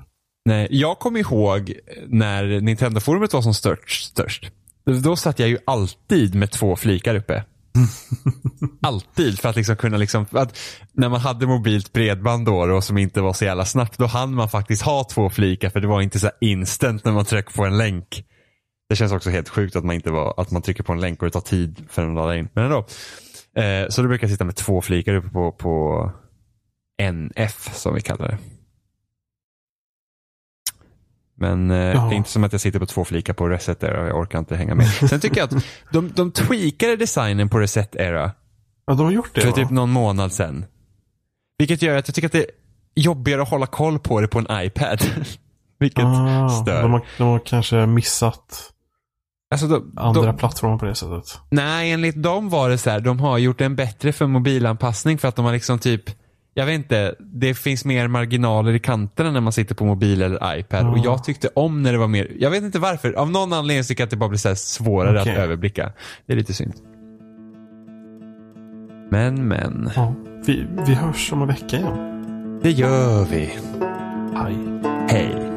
[SPEAKER 2] Nej, jag kommer ihåg när Nintendo-forumet var som störst, störst. Då satt jag ju alltid med två flikar uppe. alltid för att liksom kunna liksom, att när man hade mobilt bredband då och som inte var så jävla snabbt, då hann man faktiskt ha två flikar för det var inte så här instant när man tryckte på en länk. Det känns också helt sjukt att man inte var, att man trycker på en länk och det tar tid för den att ladda in. Men ändå. Eh, så då brukar jag sitta med två flikar uppe på, på NF som vi kallar det. Men eh, det är inte som att jag sitter på två flikar på Reset Era, jag orkar inte hänga med. Sen tycker jag att de, de tweakade designen på Reset Era.
[SPEAKER 1] Ja, de har gjort det
[SPEAKER 2] För
[SPEAKER 1] va?
[SPEAKER 2] typ någon månad sedan. Vilket gör att jag tycker att det är jobbigare att hålla koll på det på en iPad. Vilket
[SPEAKER 1] ah,
[SPEAKER 2] stör.
[SPEAKER 1] De har, de har kanske missat
[SPEAKER 2] Alltså de,
[SPEAKER 1] andra
[SPEAKER 2] de,
[SPEAKER 1] plattformar på det sättet.
[SPEAKER 2] nej, enligt dem var det så här, de har gjort en bättre för mobilanpassning för att de har liksom typ jag vet inte, det finns mer marginaler i kanterna när man sitter på mobil eller iPad.
[SPEAKER 1] Ja.
[SPEAKER 2] Och jag tyckte om när det var mer, jag vet inte varför, av någon anledning tycker jag att det bara blir så svårare
[SPEAKER 1] Okej.
[SPEAKER 2] att överblicka. Det är lite synd. Men, men.
[SPEAKER 1] Ja. Vi, vi hörs om en vecka igen.
[SPEAKER 2] Det gör vi.
[SPEAKER 1] Hej.
[SPEAKER 2] Hej.